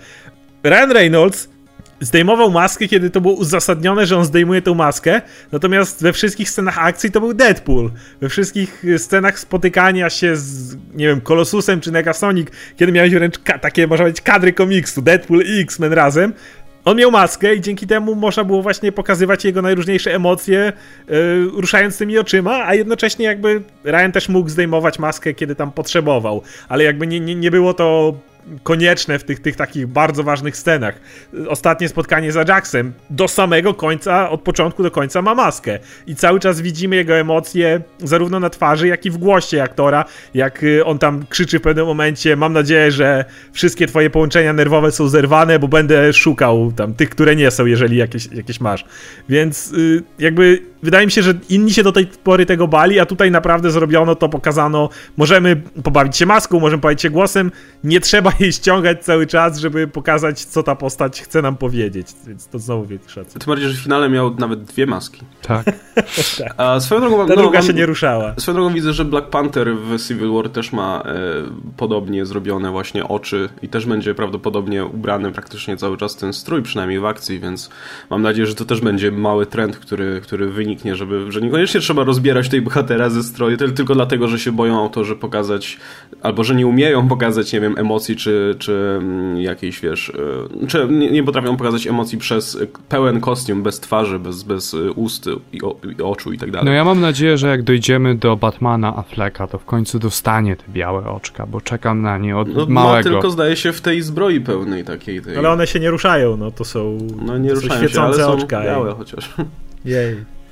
Ryan Reynolds zdejmował maskę, kiedy to było uzasadnione, że on zdejmuje tą maskę, natomiast we wszystkich scenach akcji to był Deadpool. We wszystkich scenach spotykania się z, nie wiem, Kolosusem czy Negasonic, kiedy miałeś wręcz takie, można powiedzieć, kadry komiksu, Deadpool i X-Men razem, on miał maskę i dzięki temu można było właśnie pokazywać jego najróżniejsze emocje, yy, ruszając tymi oczyma, a jednocześnie jakby Ryan też mógł zdejmować maskę, kiedy tam potrzebował, ale jakby nie, nie, nie było to konieczne w tych, tych takich bardzo ważnych scenach. Ostatnie spotkanie z Ajaxem do samego końca, od początku do końca ma maskę i cały czas widzimy jego emocje zarówno na twarzy, jak i w głosie aktora, jak y, on tam krzyczy w pewnym momencie mam nadzieję, że wszystkie twoje połączenia nerwowe są zerwane, bo będę szukał tam tych, które nie są, jeżeli jakieś, jakieś masz. Więc y, jakby wydaje mi się, że inni się do tej pory tego bali, a tutaj naprawdę zrobiono to, pokazano, możemy pobawić się maską, możemy pobawić się głosem, nie trzeba jej ściągać cały czas, żeby pokazać, co ta postać chce nam powiedzieć, więc to znowu wielki szacunek. Tym bardziej, że w finale miał nawet dwie maski. Tak. tak. A swoją drogą, Ta no, druga mam, się nie ruszała. Swoją drogą widzę, że Black Panther w Civil War też ma e, podobnie zrobione właśnie oczy i też będzie prawdopodobnie ubrany praktycznie cały czas ten strój, przynajmniej w akcji, więc mam nadzieję, że to też będzie mały trend, który, który wyniknie, żeby, że niekoniecznie trzeba rozbierać tej bohatera ze stroju, tylko dlatego, że się boją autorzy pokazać, albo że nie umieją pokazać, nie wiem, emocji czy czy, mm, jakiejś, wiesz, y, czy nie, nie, potrafią pokazać emocji przez pełen kostium, bez twarzy, bez, bez y, ust i, o, i oczu i tak dalej. No ja mam nadzieję, że jak dojdziemy do Batmana Afflecka, to w końcu dostanie te białe oczka, bo czekam na nie od no, małego. Ma tylko zdaje się w tej zbroi pełnej takiej. Tej... Ale one się nie ruszają, no to są, no, nie to ruszają są świecące się, ale oczka. Są białe chociaż. Jej.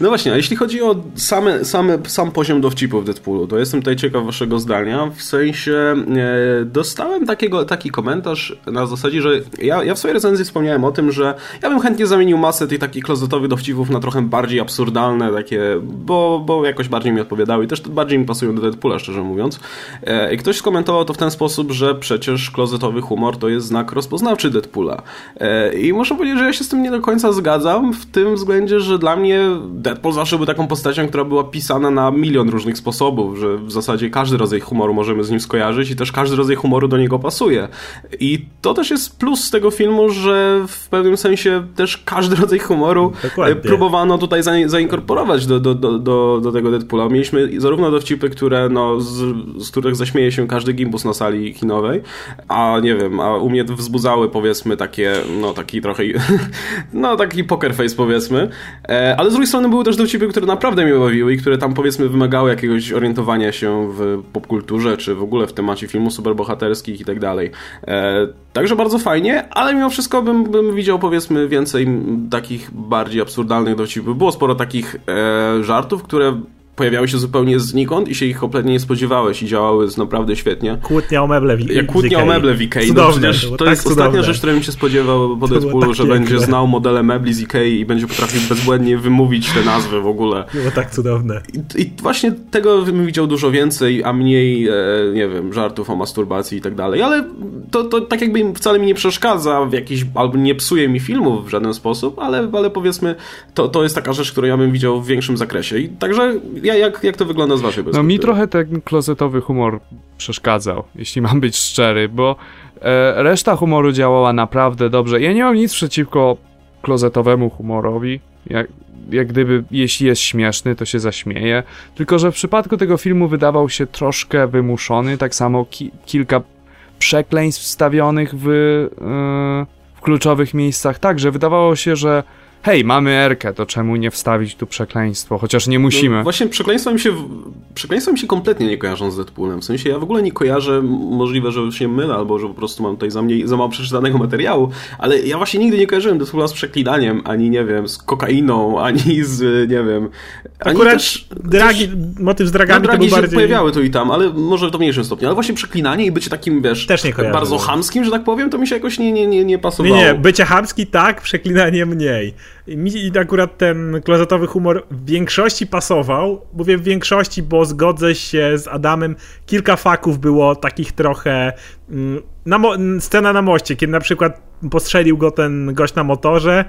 No właśnie, a jeśli chodzi o same, same, sam poziom dowcipów Deadpoolu, to jestem tutaj ciekaw waszego zdania. W sensie e, dostałem takiego, taki komentarz na zasadzie, że ja, ja w swojej recenzji wspomniałem o tym, że ja bym chętnie zamienił masę tych takich klozetowych dowcipów na trochę bardziej absurdalne, takie, bo, bo jakoś bardziej mi odpowiadały i też bardziej mi pasują do Deadpoola, szczerze mówiąc. E, I ktoś skomentował to w ten sposób, że przecież klozetowy humor to jest znak rozpoznawczy Deadpoola. E, I muszę powiedzieć, że ja się z tym nie do końca zgadzam, w tym względzie, że dla mnie Deadpool zawsze był taką postacią, która była pisana na milion różnych sposobów, że w zasadzie każdy rodzaj humoru możemy z nim skojarzyć i też każdy rodzaj humoru do niego pasuje. I to też jest plus z tego filmu, że w pewnym sensie też każdy rodzaj humoru e, Dokładnie. próbowano tutaj zainkorporować do, do, do, do, do tego Deadpoola. Mieliśmy zarówno dowcipy, które, no, z, z których zaśmieje się każdy gimbus na sali kinowej, a nie wiem, a u mnie wzbudzały powiedzmy takie, no taki trochę, no taki poker face powiedzmy, e, ale z drugiej strony były też dowcipy, które naprawdę mnie bawiły i które tam powiedzmy wymagały jakiegoś orientowania się w popkulturze, czy w ogóle w temacie filmu superbohaterskich i tak dalej. E, także bardzo fajnie, ale mimo wszystko bym, bym widział powiedzmy więcej takich bardziej absurdalnych dowcipów. Było sporo takich e, żartów, które pojawiały się zupełnie znikąd i się ich kompletnie nie spodziewałeś i działały naprawdę świetnie. Kłótnia o meble w Jak kłótnia o meble w Ikei. No przecież to, tak jest cudowne. ostatnia rzecz, której bym się spodziewał po Deadpoolu, że będzie znał modele mebli z Ikei i będzie potrafił bezbłędnie wymówić te nazwy w ogóle. Było tak cudowne. I, I, właśnie tego bym widział dużo więcej, a mniej, e, nie wiem, żartów o masturbacji i tak dalej, ale to, to tak jakby wcale mi nie przeszkadza w jakiś, albo nie psuje mi filmów w żaden sposób, ale, ale powiedzmy, to, to jest taka rzecz, którą ja bym widział w większym zakresie. I także jak, jak to wygląda z waszej perspektywy? No mi trochę ten klozetowy humor przeszkadzał, jeśli mam być szczery, bo e, reszta humoru działała naprawdę dobrze. Ja nie mam nic przeciwko klozetowemu humorowi. Jak, jak gdyby, jeśli jest śmieszny, to się zaśmieje. Tylko, że w przypadku tego filmu wydawał się troszkę wymuszony, tak samo ki kilka przekleństw wstawionych w, yy, w kluczowych miejscach. Także wydawało się, że hej, mamy Erkę, to czemu nie wstawić tu przekleństwo, chociaż nie musimy. No, właśnie przekleństwa mi, się, przekleństwa mi się kompletnie nie kojarzą z Deadpoolem. W sensie ja w ogóle nie kojarzę, możliwe, że się mylę, albo że po prostu mam tutaj za, mniej, za mało przeczytanego materiału, ale ja właśnie nigdy nie kojarzyłem Deadpoola z przeklinaniem, ani nie wiem, z kokainą, ani z, nie wiem... Akurat też, dragi, też, motyw z dragami no, dragi to był bardziej... pojawiały tu i tam, ale może w mniejszym stopniu. Ale właśnie przeklinanie i bycie takim, wiesz, też nie bardzo chamskim, że tak powiem, to mi się jakoś nie, nie, nie, nie pasowało. Nie, nie, bycie chamski tak, przeklinanie mniej. Mi akurat ten klozetowy humor w większości pasował. Mówię w większości, bo zgodzę się z Adamem. Kilka faków było takich trochę. Mm, na scena na moście, kiedy na przykład postrzelił go ten gość na motorze,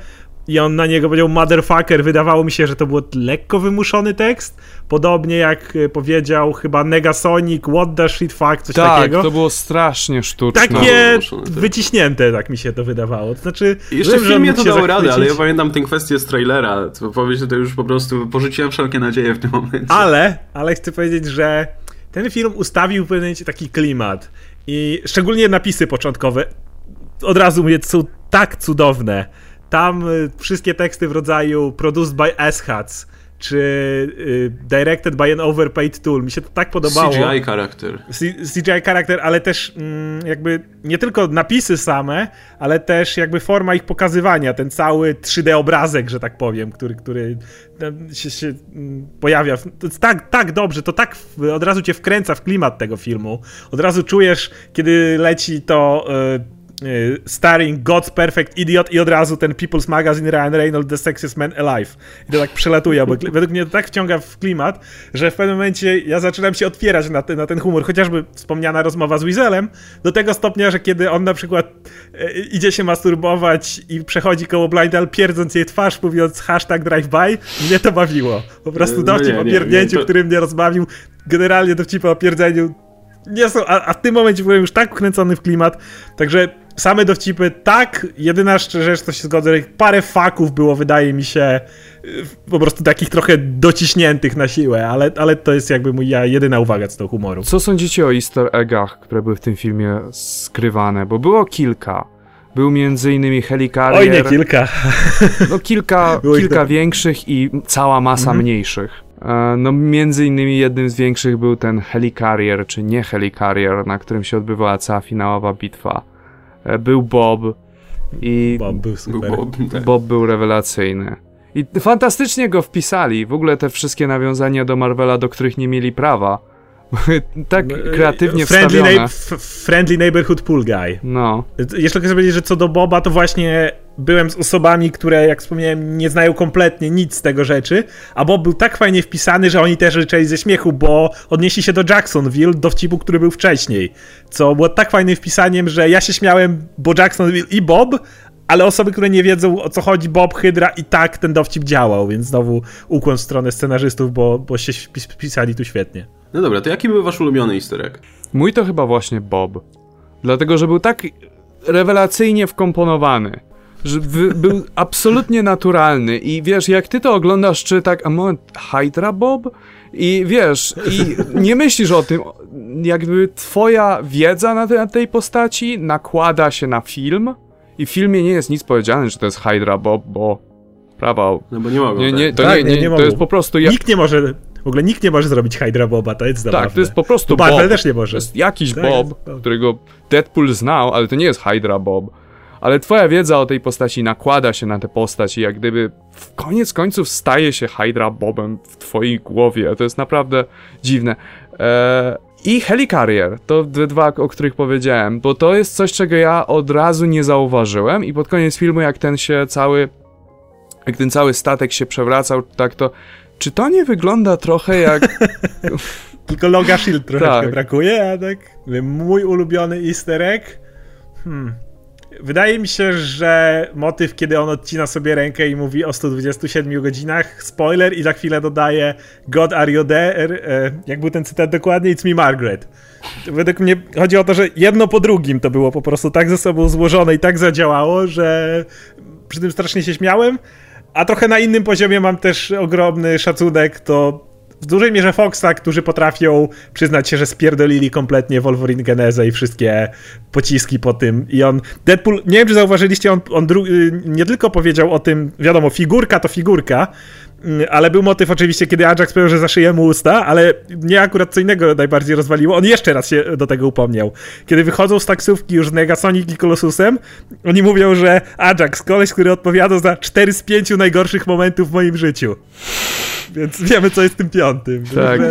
i on na niego powiedział motherfucker. Wydawało mi się, że to był lekko wymuszony tekst. Podobnie jak e, powiedział chyba Negasonic, what the shit fuck, coś tak, takiego. Tak, to było strasznie sztuczne. Takie wyciśnięte, tak mi się to wydawało. To znaczy, jeszcze w filmie to dało radę, ale ja pamiętam tę kwestię z trailera. To powiedz, to już po prostu porzuciłem wszelkie nadzieje w tym momencie. Ale, ale chcę powiedzieć, że ten film ustawił pewnym taki klimat. I szczególnie napisy początkowe od razu mówię, są tak cudowne tam y, wszystkie teksty w rodzaju produced by asshats czy y, directed by an overpaid tool. Mi się to tak podobało. CGI charakter. CGI charakter, ale też mm, jakby nie tylko napisy same, ale też jakby forma ich pokazywania, ten cały 3D obrazek, że tak powiem, który, który się, się mm, pojawia. To tak, tak dobrze, to tak od razu cię wkręca w klimat tego filmu. Od razu czujesz, kiedy leci to Y, starring God's Perfect Idiot i od razu ten People's Magazine Ryan Reynolds The Sexiest Man Alive. I to tak przelatuje, bo według mnie to tak wciąga w klimat, że w pewnym momencie ja zaczynam się otwierać na, ten, na ten humor, chociażby wspomniana rozmowa z Weaselem, do tego stopnia, że kiedy on na przykład e, idzie się masturbować i przechodzi koło Blindal, pierdząc jej twarz, mówiąc hashtag drive-by, mnie to bawiło. Po prostu no dowcip no o pierdnięciu, to... który mnie rozbawił, generalnie dowcipy o pierdzeniu nie są, a, a, w tym momencie byłem już tak wkręcony w klimat, także same dowcipy, tak, jedyna rzecz, to się zgodzę, parę faków było, wydaje mi się, po prostu takich trochę dociśniętych na siłę, ale, ale to jest jakby moja jedyna uwaga z tego humoru. Co sądzicie o easter eggach, które były w tym filmie skrywane? Bo było kilka. Był między innymi Helicarrier. Oj, nie kilka. No kilka, kilka większych i cała masa mhm. mniejszych. E, no, między innymi jednym z większych był ten Helicarrier, czy nie Helicarrier, na którym się odbywała cała finałowa bitwa. E, był Bob i... Bob był super. Bob, tak. Bob był rewelacyjny. I fantastycznie go wpisali. W ogóle te wszystkie nawiązania do Marvela, do których nie mieli prawa. tak no, kreatywnie friendly wstawione. friendly Neighborhood Pool Guy. No. Jeszcze chcę powiedzieć, że co do Boba, to właśnie byłem z osobami, które, jak wspomniałem, nie znają kompletnie nic z tego rzeczy, a Bob był tak fajnie wpisany, że oni też życzeli ze śmiechu, bo odnieśli się do Jacksonville, dowcipu, który był wcześniej, co było tak fajnym wpisaniem, że ja się śmiałem, bo Jacksonville i Bob, ale osoby, które nie wiedzą o co chodzi, Bob, Hydra i tak ten dowcip działał, więc znowu ukłon w stronę scenarzystów, bo, bo się wpisali tu świetnie. No dobra, to jaki był wasz ulubiony easter egg? Mój to chyba właśnie Bob. Dlatego, że był tak rewelacyjnie wkomponowany że był absolutnie naturalny i wiesz, jak ty to oglądasz, czy tak, a moment, Hydra Bob? I wiesz, i nie myślisz o tym, jakby twoja wiedza na, te, na tej postaci nakłada się na film i w filmie nie jest nic powiedziane, że to jest Hydra Bob, bo prawa... No bo nie mogą. Nie, nie, tak. to tak, nie, nie, nie, to jest po prostu... Jak... Nikt nie może... W ogóle nikt nie może zrobić Hydra Boba, to jest zabawne. Tak, to jest po prostu Bob. Marvel też nie może. To jest jakiś tak, Bob, jest którego Deadpool znał, ale to nie jest Hydra Bob ale twoja wiedza o tej postaci nakłada się na tę postać i jak gdyby w koniec końców staje się Hydra Bobem w twojej głowie. To jest naprawdę dziwne. Eee, I Helicarrier, to dwa, o których powiedziałem, bo to jest coś, czego ja od razu nie zauważyłem i pod koniec filmu, jak ten się cały, jak ten cały statek się przewracał, tak to, czy to nie wygląda trochę jak... Tylko Loga Shield troszeczkę tak. brakuje, a tak mój ulubiony easter egg, hmm, Wydaje mi się, że motyw, kiedy on odcina sobie rękę i mówi o 127 godzinach, spoiler i za chwilę dodaje God are you there? E, jak był ten cytat dokładnie? It's me Margaret. Według mnie chodzi o to, że jedno po drugim to było po prostu tak ze sobą złożone i tak zadziałało, że przy tym strasznie się śmiałem. A trochę na innym poziomie mam też ogromny szacunek to w dużej mierze Foxa, którzy potrafią przyznać się, że spierdolili kompletnie Wolverine Genezę i wszystkie pociski po tym. I on, Deadpool, nie wiem czy zauważyliście, on, on y, nie tylko powiedział o tym, wiadomo, figurka to figurka, ale był motyw oczywiście, kiedy Ajax powiedział, że zaszyje mu usta, ale mnie akurat co innego najbardziej rozwaliło. On jeszcze raz się do tego upomniał. Kiedy wychodzą z taksówki już z Negasonic i Colossusem, oni mówią, że Ajax, koleś, który odpowiada za 4 z 5 najgorszych momentów w moim życiu więc wiemy, co jest tym piątym. Tak.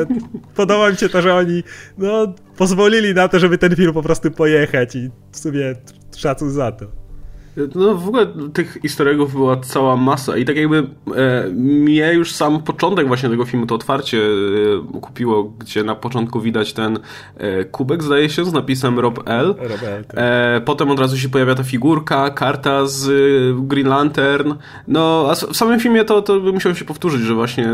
Podoba mi się to, że oni no, pozwolili na to, żeby ten film po prostu pojechać i w sumie szacun za to. No w ogóle tych easter była cała masa i tak jakby e, mnie już sam początek właśnie tego filmu, to otwarcie e, kupiło, gdzie na początku widać ten e, kubek, zdaje się, z napisem Rob L. Rob L tak. e, potem od razu się pojawia ta figurka, karta z e, Green Lantern. No, a w samym filmie to, to by musiał się powtórzyć, że właśnie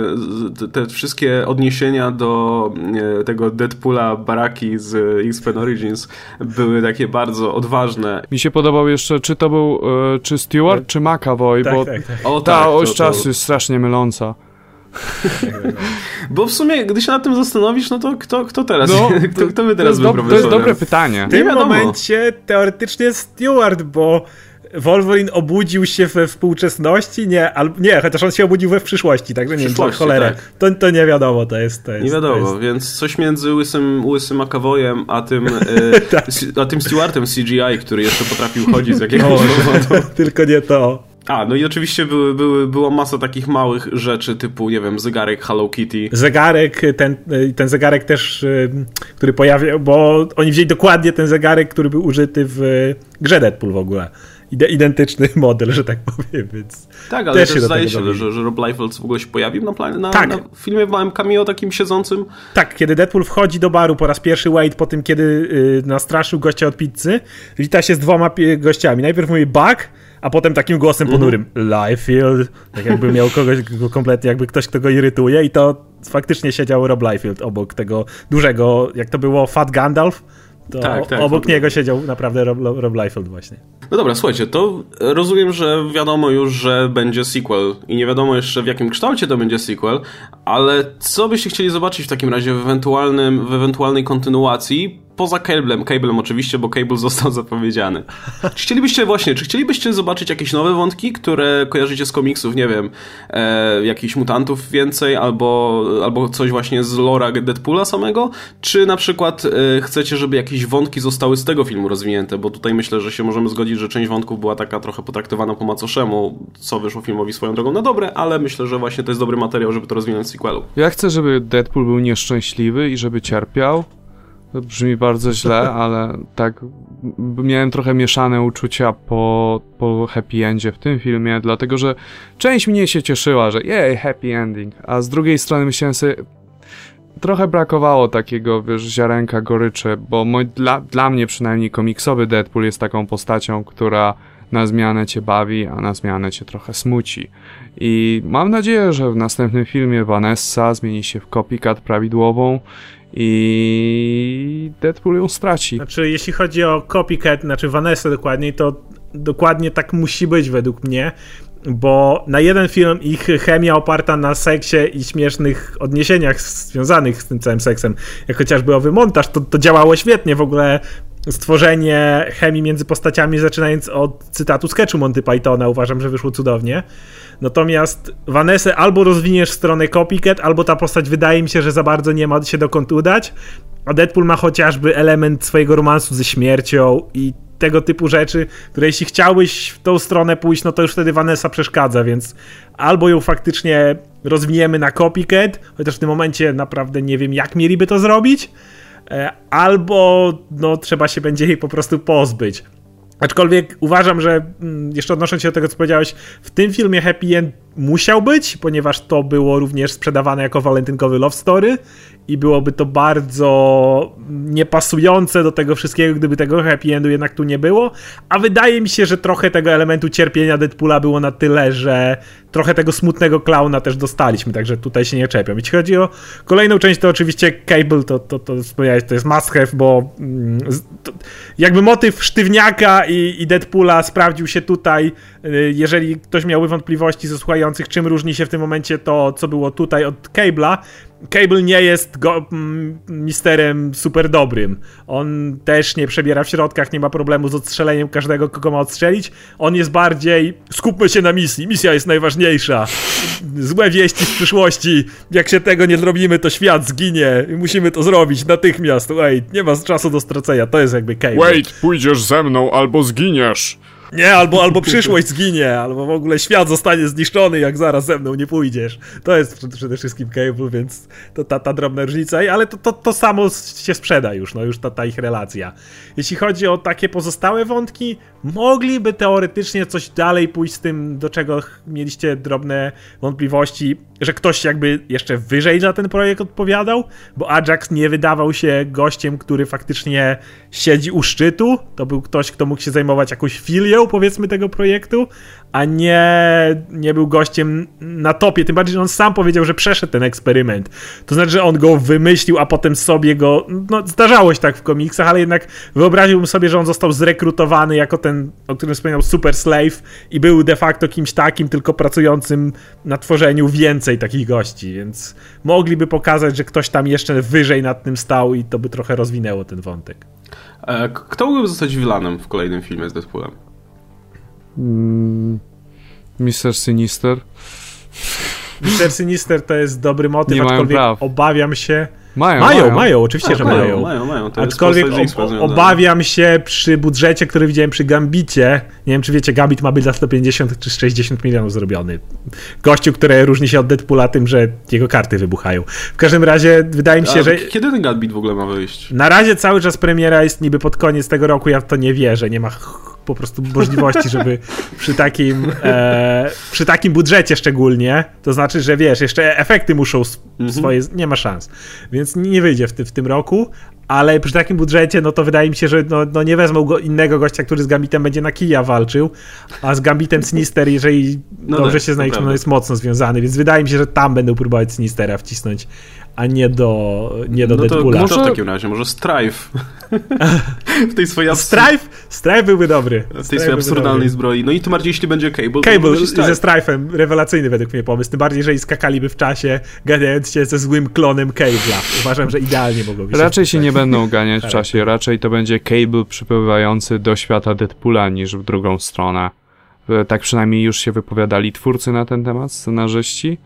te wszystkie odniesienia do e, tego Deadpoola Baraki z X-Men Origins były takie bardzo odważne. Mi się podobał jeszcze, czy to był e, czy Stewart, tak. czy McAvoy, tak, bo tak, tak. O, ta tak, oś czasu to... jest strasznie myląca. Bo w sumie, gdy się nad tym zastanowisz, no to kto, kto teraz? No, kto, kto by teraz to był do, To jest dobre pytanie. W tym momencie teoretycznie Stewart, bo Wolverine obudził się we współczesności? Nie, al, nie, chociaż on się obudził we przyszłości, także nie wiem, cholera. Tak. To, to nie wiadomo, to jest... To jest nie wiadomo, jest... więc coś między łysym, łysym McAvoyem, a tym, e, tak. a tym Stewartem CGI, który jeszcze potrafił chodzić z jakiegoś powodu. Tylko nie to. A, no i oczywiście były, były, była masa takich małych rzeczy, typu, nie wiem, zegarek Hello Kitty. Zegarek, ten, ten zegarek też, y, który pojawił, bo oni wzięli dokładnie ten zegarek, który był użyty w grze Deadpool w ogóle identyczny model, że tak powiem, więc Tak, ale też, też się zdaje się, że, że Rob Liefeld w ogóle się pojawił na, planie, na, tak. na filmie w małym cameo takim siedzącym. Tak, kiedy Deadpool wchodzi do baru po raz pierwszy Wade po tym, kiedy y, nastraszył gościa od pizzy, wita się z dwoma gościami. Najpierw mówi Buck, a potem takim głosem mhm. ponurym mm. Liefeld, tak jakby miał kogoś kompletnie, jakby ktoś, kto go irytuje i to faktycznie siedział Rob Liefeld obok tego dużego, jak to było, Fat Gandalf, to tak, tak, obok niego siedział naprawdę Rob, Rob Liefeld właśnie. No dobra, słuchajcie, to rozumiem, że wiadomo już, że będzie sequel i nie wiadomo jeszcze w jakim kształcie to będzie sequel, ale co byście chcieli zobaczyć w takim razie w, ewentualnym, w ewentualnej kontynuacji poza Cablem, Cablem oczywiście, bo Cable został zapowiedziany. Czy chcielibyście właśnie, czy chcielibyście zobaczyć jakieś nowe wątki, które kojarzycie z komiksów, nie wiem, e, jakichś mutantów więcej, albo, albo coś właśnie z lora Deadpoola samego, czy na przykład e, chcecie, żeby jakieś wątki zostały z tego filmu rozwinięte, bo tutaj myślę, że się możemy zgodzić, że część wątków była taka trochę potraktowana po macoszemu, co wyszło filmowi swoją drogą na dobre, ale myślę, że właśnie to jest dobry materiał, żeby to rozwinąć w sequelu. Ja chcę, żeby Deadpool był nieszczęśliwy i żeby cierpiał, brzmi bardzo źle, ale tak miałem trochę mieszane uczucia po, po happy endzie w tym filmie, dlatego że część mnie się cieszyła, że jej, happy ending, a z drugiej strony myślałem sobie, trochę brakowało takiego, wiesz, ziarenka goryczy, bo dla, dla mnie przynajmniej komiksowy Deadpool jest taką postacią, która na zmianę cię bawi, a na zmianę cię trochę smuci. I mam nadzieję, że w następnym filmie Vanessa zmieni się w copycat prawidłową i Deadpool ją straci. Znaczy, jeśli chodzi o copycat, znaczy Vanessa dokładniej, to dokładnie tak musi być według mnie, bo na jeden film ich chemia oparta na seksie i śmiesznych odniesieniach związanych z tym całym seksem, jak chociażby owy montaż, to, to działało świetnie. W ogóle stworzenie chemii między postaciami, zaczynając od cytatu sketchu Monty Pythona, uważam, że wyszło cudownie. Natomiast Vanessa albo rozwiniesz w stronę copycat, albo ta postać wydaje mi się, że za bardzo nie ma się dokąd udać. A Deadpool ma chociażby element swojego romansu ze śmiercią i tego typu rzeczy, które jeśli chciałbyś w tą stronę pójść, no to już wtedy Vanessa przeszkadza, więc albo ją faktycznie rozwiniemy na copycat, chociaż w tym momencie naprawdę nie wiem, jak mieliby to zrobić, albo no, trzeba się będzie jej po prostu pozbyć. Aczkolwiek uważam, że mm, jeszcze odnosząc się do tego, co powiedziałeś, w tym filmie Happy End musiał być, ponieważ to było również sprzedawane jako walentynkowy love story i byłoby to bardzo niepasujące do tego wszystkiego, gdyby tego happy endu jednak tu nie było. A wydaje mi się, że trochę tego elementu cierpienia Deadpoola było na tyle, że trochę tego smutnego klauna też dostaliśmy, także tutaj się nie czepiam. Jeśli chodzi o kolejną część, to oczywiście Cable, to, to, to wspomniałeś, to jest must have, bo mm, to, jakby motyw sztywniaka i, i Deadpoola sprawdził się tutaj. Y, jeżeli ktoś miałby wątpliwości ze czym różni się w tym momencie to, co było tutaj od Cable'a, Cable nie jest go, mm, misterem super dobrym. On też nie przebiera w środkach, nie ma problemu z odstrzeleniem każdego, kogo ma odstrzelić. On jest bardziej skupmy się na misji, misja jest najważniejsza. Złe wieści z przyszłości. Jak się tego nie zrobimy, to świat zginie. Musimy to zrobić natychmiast. Wait, nie ma czasu do stracenia. To jest jakby Cable. Wait, pójdziesz ze mną albo zginiesz. Nie, albo, albo przyszłość zginie, albo w ogóle świat zostanie zniszczony, jak zaraz ze mną nie pójdziesz. To jest przede wszystkim Cable, więc to ta, ta drobna różnica, ale to, to, to samo się sprzeda już, no już ta, ta ich relacja. Jeśli chodzi o takie pozostałe wątki, mogliby teoretycznie coś dalej pójść z tym, do czego mieliście drobne wątpliwości, że ktoś jakby jeszcze wyżej za ten projekt odpowiadał, bo Ajax nie wydawał się gościem, który faktycznie siedzi u szczytu. To był ktoś, kto mógł się zajmować jakąś filią, powiedzmy, tego projektu, a nie, nie był gościem na topie. Tym bardziej, że on sam powiedział, że przeszedł ten eksperyment. To znaczy, że on go wymyślił, a potem sobie go. No, zdarzało się tak w komiksach, ale jednak wyobraziłbym sobie, że on został zrekrutowany jako ten, o którym wspomniał, Super Slave i był de facto kimś takim, tylko pracującym na tworzeniu więcej takich gości, więc mogliby pokazać, że ktoś tam jeszcze wyżej nad tym stał i to by trochę rozwinęło ten wątek. E, kto mógłby zostać vilanem w kolejnym filmie z Deadpoolem? Mm, Mr. Sinister. Mr. Sinister to jest dobry motyw, Nie aczkolwiek praw. obawiam się. Mają, Mają, mają. mają, oczywiście, A, że mają, mają. mają, mają. To jest Aczkolwiek ob- obawiam się przy budżecie, który widziałem przy Gambicie. Nie wiem, czy wiecie, Gambit ma być za 150 czy 60 milionów zrobiony. Gościu, który różni się od Deadpoola tym, że jego karty wybuchają. W każdym razie wydaje mi się, A, że Kiedy ten Gunbeat w ogóle ma wyjść? na razie cały czas premiera jest niby pod koniec tego roku. Ja w to nie wierzę. Nie ma ch- po prostu możliwości, żeby przy takim, e, przy takim budżecie szczególnie, to znaczy, że wiesz, jeszcze efekty muszą Mhm. swoje, nie ma szans. Więc nie wyjdzie w, ty, w tym roku, ale przy takim budżecie, no to wydaje mi się, że no, no nie wezmą go innego gościa, który z Gambitem będzie na kija walczył, a z Gambitem Sinister, jeżeli No dobrze tak, się prawda. no jest mocno związany, więc wydaje mi się, że tam będą próbować Sinistera wcisnąć, a nie do, nie do No to Deadpoola. kto w Może- takim razie? Może Strife? w tej swojej, abs- Strife? Strife byłby dobry. w tej Strife swojej absurdalnej dobry. zbroi. No i tym bardziej, jeśli będzie Cable, to Cable być ze Strife. Strife'em, rewelacyjny według mnie pomysł. Tym bardziej, jeżeli skakaliby w czasie, gadając się ze złym klonem Cable'a. Uważam, że idealnie mogłoby się Raczej się nie będą ganiać w Tak. czasie, raczej to będzie Cable przypływający do świata Deadpoola niż w drugą stronę. E, Tak przynajmniej już się wypowiadali twórcy na ten temat, scenarzyści.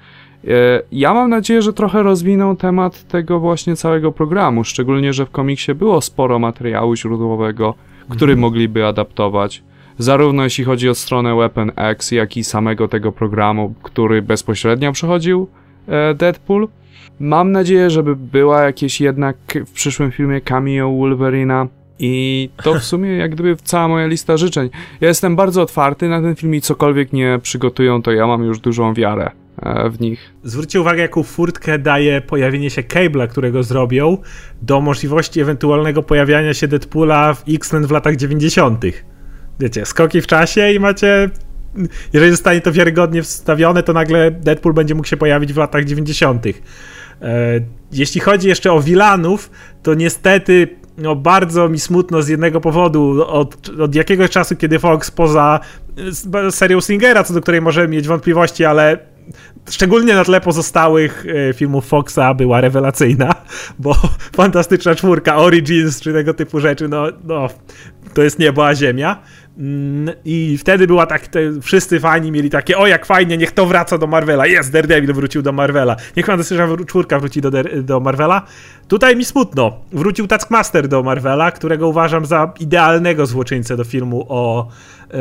E, Ja mam nadzieję, że trochę rozwiną temat tego właśnie całego programu, szczególnie, że w komiksie było sporo materiału źródłowego, który mogliby adaptować. Zarówno jeśli chodzi o stronę Weapon X, jak i samego tego programu, który bezpośrednio przechodził e, Deadpool. Mam nadzieję, żeby była jakieś jednak w przyszłym filmie cameo Wolverina i to w sumie jak gdyby cała moja lista życzeń. Ja jestem bardzo otwarty na ten film i cokolwiek nie przygotują, to ja mam już dużą wiarę w nich. Zwróćcie uwagę, jaką furtkę daje pojawienie się Cable'a, którego zrobią, do możliwości ewentualnego pojawiania się Deadpoola w X-Men w latach 90. Wiecie, skoki w czasie i macie. Jeżeli zostanie to wiarygodnie wstawione, to nagle Deadpool będzie mógł się pojawić w latach 90. E, Jeśli chodzi jeszcze o Wilanów, to niestety no, bardzo mi smutno z jednego powodu. Od, od jakiegoś czasu, kiedy Fox poza e, serią Slingera, co do której możemy mieć wątpliwości, ale szczególnie na tle pozostałych e, filmów Foxa była rewelacyjna, bo fantastyczna czwórka, Origins czy tego typu rzeczy, no, no to jest niebo a ziemia. Mm, I wtedy była tak, te, wszyscy fani mieli takie, o jak fajnie, niech to wraca do Marvela. Jest, Daredevil wrócił do Marvela. Niech Fantastyczna czwórka wróci do, do Marvela. Tutaj mi smutno. Wrócił Taskmaster do Marvela, którego uważam za idealnego złoczyńcę do filmu o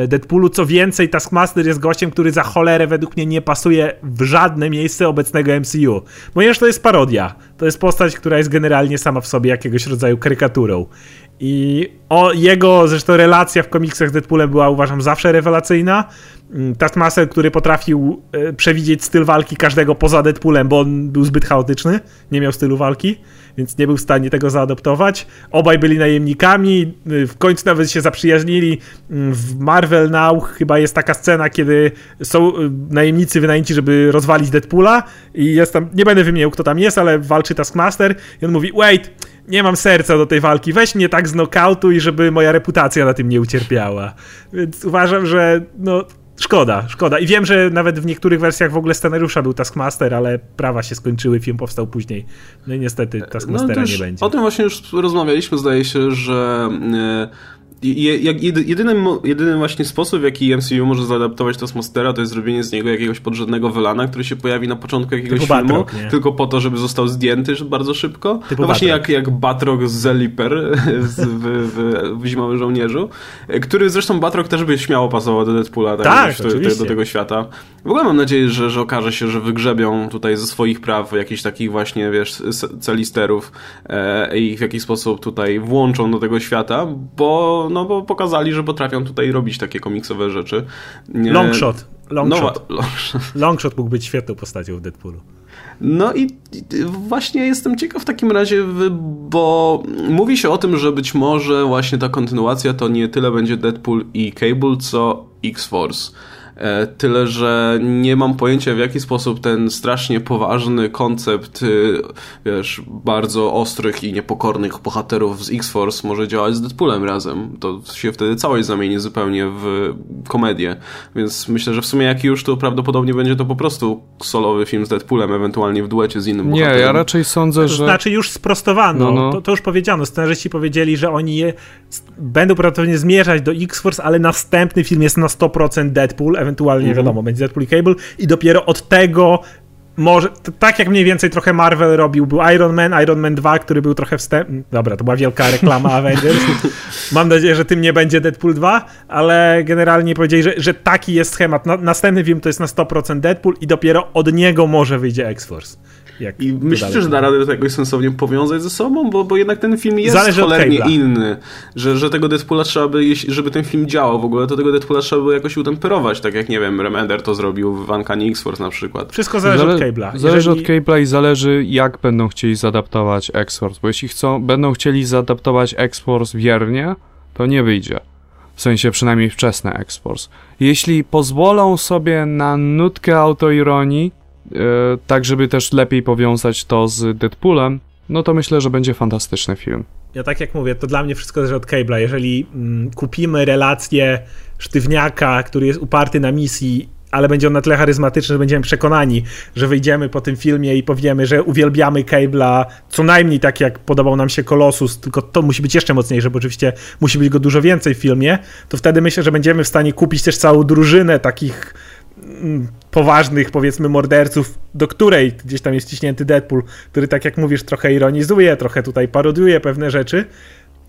Deadpoolu. Co więcej, Taskmaster jest gościem, który za cholerę według mnie nie pasuje w żadne miejsce obecnego MCU. Ponieważ to jest parodia. To jest postać, która jest generalnie sama w sobie jakiegoś rodzaju karykaturą. I o jego zresztą relacja w komiksach z Deadpoolem była uważam zawsze rewelacyjna. Mm, Taskmaster, który potrafił e, przewidzieć styl walki każdego poza Deadpoolem, bo on był zbyt chaotyczny, nie miał stylu walki, więc nie był w stanie tego zaadoptować. Obaj byli najemnikami, y, w końcu nawet się zaprzyjaźnili. Mm, W Marvel Now chyba jest taka scena, kiedy są y, najemnicy wynajęci, żeby rozwalić Deadpoola i jest tam, nie będę wymieniał kto tam jest, ale walczy Taskmaster i on mówi, wait, nie mam serca do tej walki, weź mnie tak z knockoutu i żeby moja reputacja na tym nie ucierpiała. Więc uważam, że no szkoda, szkoda. I wiem, że nawet w niektórych wersjach w ogóle scenariusza był Taskmaster, ale prawa się skończyły, film powstał później. No i niestety No, Taskmastera już nie będzie. O tym właśnie już rozmawialiśmy, zdaje się, że e, jedyny, jedyny właśnie sposób, w jaki MCU może zaadaptować Taskmastera, to jest zrobienie z niego jakiegoś podrzędnego wylana, który się pojawi na początku jakiegoś Typu filmu, Batroc, tylko po to, żeby został zdjęty bardzo szybko. Typu no właśnie jak, jak Batroc z Zeliper w, w, w Zimowym Żołnierzu, który zresztą Batroc też by śmiało pasował do Deadpoola, tak, tak do, do, tego świata. W ogóle mam nadzieję, że, że okaże się, że wygrzebią tutaj ze swoich praw jakichś takich właśnie, wiesz, celisterów e, i w jakiś sposób tutaj włączą do tego świata, bo, no, bo pokazali, że potrafią tutaj robić takie komiksowe rzeczy. Longshot. Longshot. No, long... Longshot mógł być świetną postacią w Deadpoolu. No i właśnie jestem ciekaw w takim razie, bo mówi się o tym, że być może właśnie ta kontynuacja to nie tyle będzie Deadpool i Cable, co X-Force. E, tyle, że nie mam pojęcia w jaki sposób ten strasznie poważny koncept, y, wiesz, bardzo ostrych i niepokornych bohaterów z X-Force może działać z Deadpoolem razem. To się wtedy całość zamieni zupełnie w komedię. Więc myślę, że w sumie jak już, to prawdopodobnie będzie to po prostu solowy film z Deadpoolem, ewentualnie w duecie z innym nie, bohaterem. Nie, ja raczej sądzę, to że... znaczy już sprostowano, no, no. To, to, już powiedziano. Scenarzyści powiedzieli, że oni je będą prawdopodobnie zmierzać do X-Force, ale następny film jest na 100% Deadpool, ewentualnie mm -hmm. wiadomo, będzie Deadpool i Cable i dopiero od tego może, tak jak mniej więcej trochę Marvel robił, był Iron Man, Iron Man 2, który był trochę wstęp... Dobra, to była wielka reklama Avengers. Mam nadzieję, że tym nie będzie Deadpool 2, ale generalnie powiedzieli, że, że taki jest schemat. Na, następny film to jest na 100% Deadpool i dopiero od niego może wyjdzie X-Force. Jak I myślisz, że da radę to jakoś sensownie powiązać ze sobą? Bo, bo jednak ten film jest Zależy cholernie inny. Że, że tego Deadpoola trzeba by, żeby ten film działał w ogóle, to tego Deadpoola trzeba by jakoś utemperować, tak jak, nie wiem, Remender to zrobił w Uncanny X-Force na przykład. Wszystko zależy Zale od Cable'a. Zależy Jeżeli... od Cable'a i zależy jak będą chcieli zaadaptować X-Force, bo jeśli chcą, będą chcieli zaadaptować X-Force wiernie, to nie wyjdzie. W sensie przynajmniej wczesne X-Force. Jeśli pozwolą sobie na nutkę autoironii, E, tak żeby też lepiej powiązać to z Deadpoolem, no to myślę, że będzie fantastyczny film. Ja tak jak mówię, to dla mnie wszystko zależy od Cable'a. Jeżeli mm, kupimy relację sztywniaka, który jest uparty na misji, ale będzie on na tyle charyzmatyczny, że będziemy przekonani, że wyjdziemy po tym filmie i powiemy, że uwielbiamy Cable'a, co najmniej tak jak podobał nam się Colossus, tylko to musi być jeszcze mocniejsze, bo oczywiście musi być go dużo więcej w filmie, to wtedy myślę, że będziemy w stanie kupić też całą drużynę takich Mm, poważnych, powiedzmy, morderców, do której gdzieś tam jest ciśnięty Deadpool, który, tak jak mówisz, trochę ironizuje, trochę tutaj parodiuje pewne rzeczy,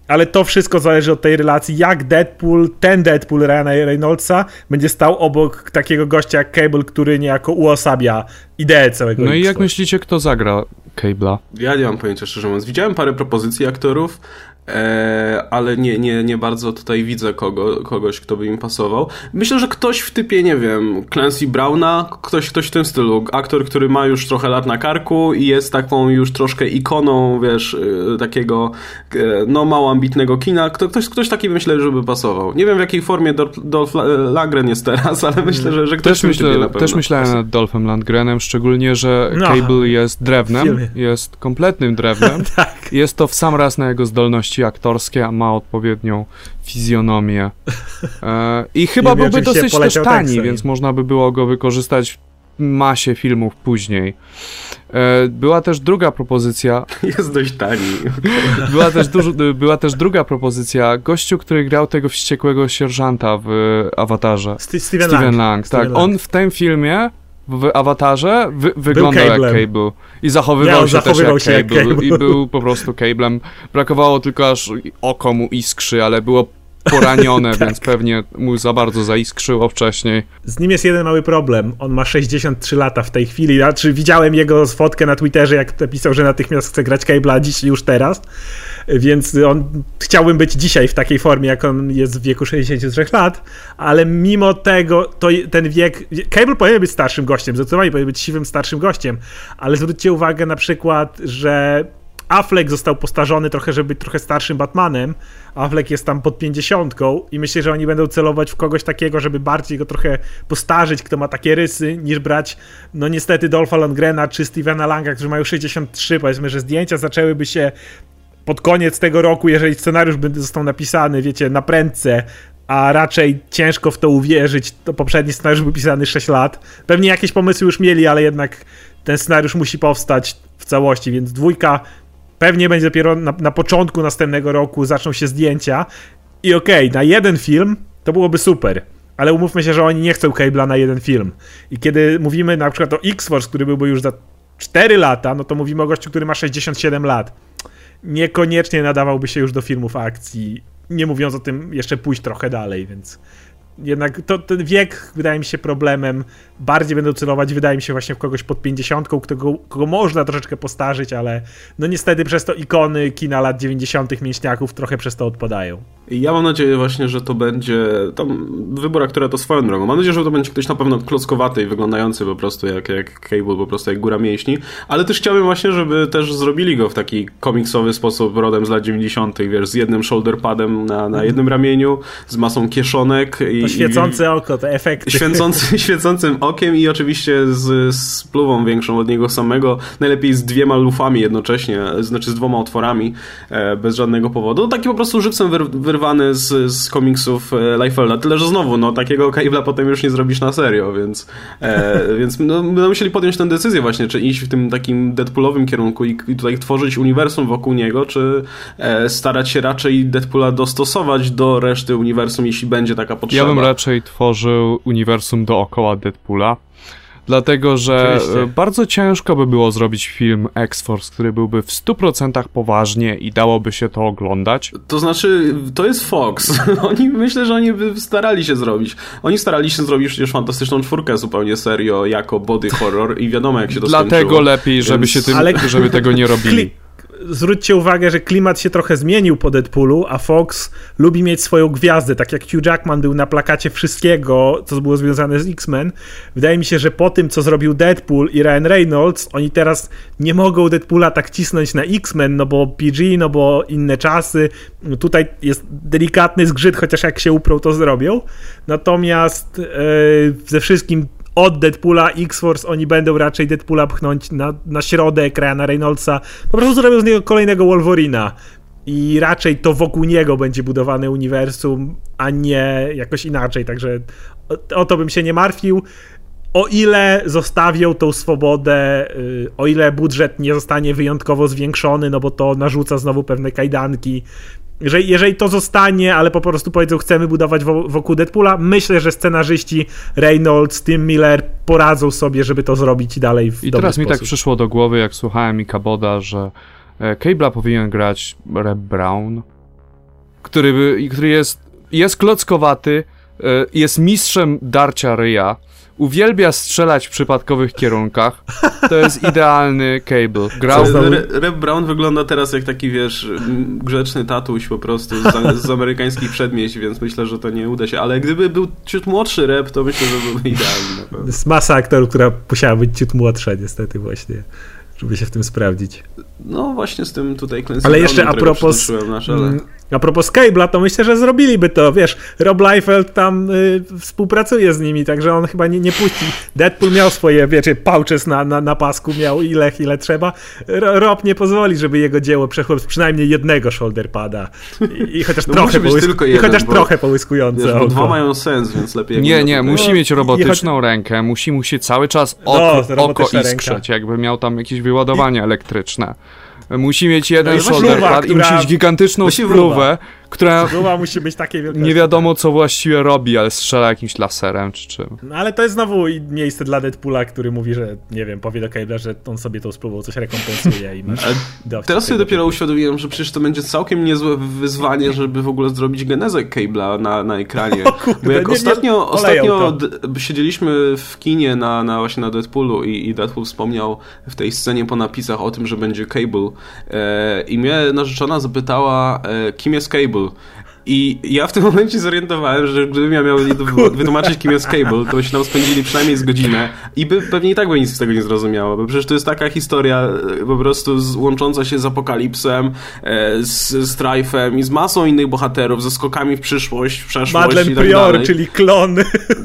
ale to wszystko zależy od tej relacji, jak Deadpool, ten Deadpool Ryana Reynoldsa będzie stał obok takiego gościa jak Cable, który niejako uosabia ideę całego No i jak myślicie, kto zagra Cable'a? Ja nie mam pojęcia, szczerze mówiąc. Widziałem parę propozycji aktorów, E, ale nie, nie, nie bardzo tutaj widzę kogo, kogoś, kto by im pasował. Myślę, że ktoś w typie, nie wiem, Clancy Browna, ktoś, ktoś w tym stylu. Aktor, który ma już trochę lat na karku i jest taką już troszkę ikoną, wiesz, y, takiego no mało ambitnego kina. Ktoś, ktoś taki myślę, żeby pasował. Nie wiem w jakiej formie Dolph Lundgren jest teraz, ale myślę, że, że ktoś też myślę, na pewno. Też myślałem nad Dolphem Landgrenem, szczególnie, że no, Cable jest drewnem, jest kompletnym drewnem. tak. Jest to w sam raz na jego zdolności zdolności aktorskie, a ma odpowiednią fizjonomię. E, I chyba I byłby dosyć też tani, więc można by było go wykorzystać w masie filmów później. E, była też druga propozycja. Jest dość tani. Była też, dużo, była też druga propozycja. Gościu, który grał tego wściekłego sierżanta w Awatarze. Steven, Steven Lang. Lang. Tak, Lang. on w tym filmie w awatarze wy, wyglądał jak Cable. I zachowywał ja, się zachowywał też jak, się cable, jak cable. I był po prostu Cablem. Brakowało tylko aż oko mu iskrzy, ale było poranione, tak. więc pewnie mu za bardzo zaiskrzyło wcześniej. Z nim jest jeden mały problem. On ma 63 lata w tej chwili. Znaczy, widziałem jego fotkę na Twitterze, jak napisał, że natychmiast chce grać Cable'a dziś już teraz. Więc on chciałbym być dzisiaj w takiej formie, jak on jest w wieku 63 lat, ale mimo tego, to ten wiek. Cable powinien być starszym gościem, zdecydowanie powinien być siwym starszym gościem, ale zwróćcie uwagę na przykład, że Affleck został postarzony trochę, żeby być trochę starszym Batmanem. Affleck jest tam pod pięćdziesiątką i myślę, że oni będą celować w kogoś takiego, żeby bardziej go trochę postarzyć, kto ma takie rysy, niż brać, no niestety, Dolpha Lundgrena czy Stevena Langa, którzy mają 63. Powiedzmy, że zdjęcia zaczęłyby się pod koniec tego roku, jeżeli scenariusz by został napisany, wiecie, na prędce, a raczej ciężko w to uwierzyć, to poprzedni scenariusz był pisany 6 lat. Pewnie jakieś pomysły już mieli, ale jednak ten scenariusz musi powstać w całości, więc dwójka Pewnie będzie dopiero na, na początku następnego roku zaczną się zdjęcia I okej, okay, na jeden film to byłoby super, ale umówmy się, że oni nie chcą Cable'a na jeden film. I kiedy mówimy na przykład o X-Force, który byłby już za 4 lata, no to mówimy o gościu, który ma 67 lat. Niekoniecznie nadawałby się już do filmów akcji, nie mówiąc o tym jeszcze pójść trochę dalej, więc jednak to, ten wiek wydaje mi się problemem. Bardziej będą celować, wydaje mi się, właśnie w kogoś pod 50, kogo, kogo można troszeczkę postarzyć, ale no niestety przez to ikony kina lat 90. mięśniaków trochę przez to odpadają. Ja mam nadzieję właśnie, że to będzie tam wybór aktora to swoją drogą. Mam nadzieję, że to będzie ktoś na pewno klockowaty i wyglądający po prostu jak, jak Cable, po prostu jak góra mięśni, ale też chciałbym właśnie, żeby też zrobili go w taki komiksowy sposób rodem z lat 90., wiesz, z jednym shoulder padem na, na jednym ramieniu, z masą kieszonek i to świecące i, oko, te efekty. Świecący, świecącym okiem i oczywiście z, z pluwą większą od niego samego, najlepiej z dwiema lufami jednocześnie, znaczy z dwoma otworami, e, bez żadnego powodu. No, taki po prostu żywcem wyr, wyrwany z, z komiksów e, Liefelda, tyle że znowu, no takiego Cable'a potem już nie zrobisz na serio, więc, e, więc no, będą musieli podjąć tę decyzję właśnie, czy iść w tym takim Deadpoolowym kierunku i, i tutaj tworzyć uniwersum wokół niego, czy e, starać się raczej Deadpoola dostosować do reszty uniwersum, jeśli będzie taka potrzeba. Ja bym raczej tworzył uniwersum dookoła Deadpoola. Dlatego, że Oczywiście. bardzo ciężko by było zrobić film X-Force, który byłby w 100% poważnie i dałoby się to oglądać. To znaczy, to jest Fox. Oni, myślę, że oni by starali się zrobić. Oni starali się zrobić przecież fantastyczną czwórkę zupełnie serio, jako body horror i wiadomo jak się to Dlatego skończyło. lepiej, żeby Więc... się tym, Ale... żeby tego nie robili zwróćcie uwagę, że klimat się trochę zmienił po Deadpoolu, a Fox lubi mieć swoją gwiazdę, tak jak Hugh Jackman był na plakacie wszystkiego, co było związane z X-Men. Wydaje mi się, że po tym, co zrobił Deadpool i Ryan Reynolds, oni teraz nie mogą Deadpoola tak cisnąć na X-Men, no bo PG, no bo inne czasy. Tutaj jest delikatny zgrzyt, chociaż jak się uprą, to zrobią. Natomiast yy, ze wszystkim od Deadpoola X-Force oni będą raczej Deadpoola pchnąć na, na środek Ryana Reynoldsa. Po prostu zrobią z niego kolejnego Wolverina. I raczej to wokół niego będzie budowane uniwersum, a nie jakoś inaczej. Także o, o to bym się nie martwił. O ile zostawią tą swobodę, y, o ile budżet nie zostanie wyjątkowo zwiększony, no bo to narzuca znowu pewne kajdanki jeżeli, jeżeli to zostanie, ale po prostu powiedzą, chcemy budować wokół Deadpoola, myślę, że scenarzyści Reynolds, Tim Miller poradzą sobie, żeby to zrobić dalej w I teraz sposób. mi tak przyszło do głowy, jak słuchałem Mika Boda, że e, Cable'a powinien grać Reb Brown, który, który jest, jest klockowaty, e, jest mistrzem darcia ryja, uwielbia strzelać w przypadkowych kierunkach. To jest idealny Cable. Grał... Reb Brown wygląda teraz jak taki, wiesz, grzeczny tatuś po prostu z, z amerykańskich przedmieść, więc myślę, że to nie uda się. Ale gdyby był ciut młodszy Reb, to myślę, że byłby idealny. Jest masa aktorów, która musiała być ciut młodsza niestety właśnie żeby się w tym sprawdzić. No właśnie z tym tutaj Clancy Ale jeszcze a propos, a propos Cable'a, to myślę, że zrobiliby to, wiesz, Rob Liefeld tam y, współpracuje z nimi, także on chyba nie, nie puści. Deadpool miał swoje, wiecie, pouches na, na, na pasku, miał ile, ile trzeba. Rob nie pozwoli, żeby jego dzieło przeszło przynajmniej jednego shoulderpada i, i chociaż, no trochę, połys jeden, i chociaż bo, trochę połyskujące. Wiesz, bo dwa mają sens, więc lepiej... Nie, nie, musi mieć robotyczną rękę, musi mu się cały czas oko, no, oko iskrzeć, jakby miał tam jakieś wyładowanie elektryczne. Musi mieć jeden shoulder pad i musi mieć gigantyczną spluwę, która musi być takiej wielkości. Nie wiadomo, co właściwie robi, ale strzela jakimś laserem czy czym. No ale to jest znowu miejsce dla Deadpoola, który mówi, że nie wiem, powie do Cable'a, że on sobie tą spluwą coś rekompensuje i masz Teraz sobie dopiero uświadomiłem, że przecież to będzie całkiem niezłe wyzwanie, żeby w ogóle zrobić genezę Cable'a na, na ekranie. O, kurde, Bo jak nie, ostatnio, nie ostatnio siedzieliśmy w kinie na, na właśnie na Deadpoolu i, i Deadpool wspomniał w tej scenie po napisach o tym, że będzie Cable e, i mnie narzeczona zapytała, e, kim jest Cable people i ja w tym momencie zorientowałem, że gdybym ja miał wytłumaczyć, kim jest Cable, to byśmy tam spędzili przynajmniej z godzinę i by, pewnie i tak by nic z tego nie zrozumiało, bo przecież to jest taka historia e, po prostu z, łącząca się z Apokalipsem, e, z, Strife'em i z masą innych bohaterów, ze skokami w przyszłość, w przeszłość Madeleine i tak Prior, dalej. czyli klon.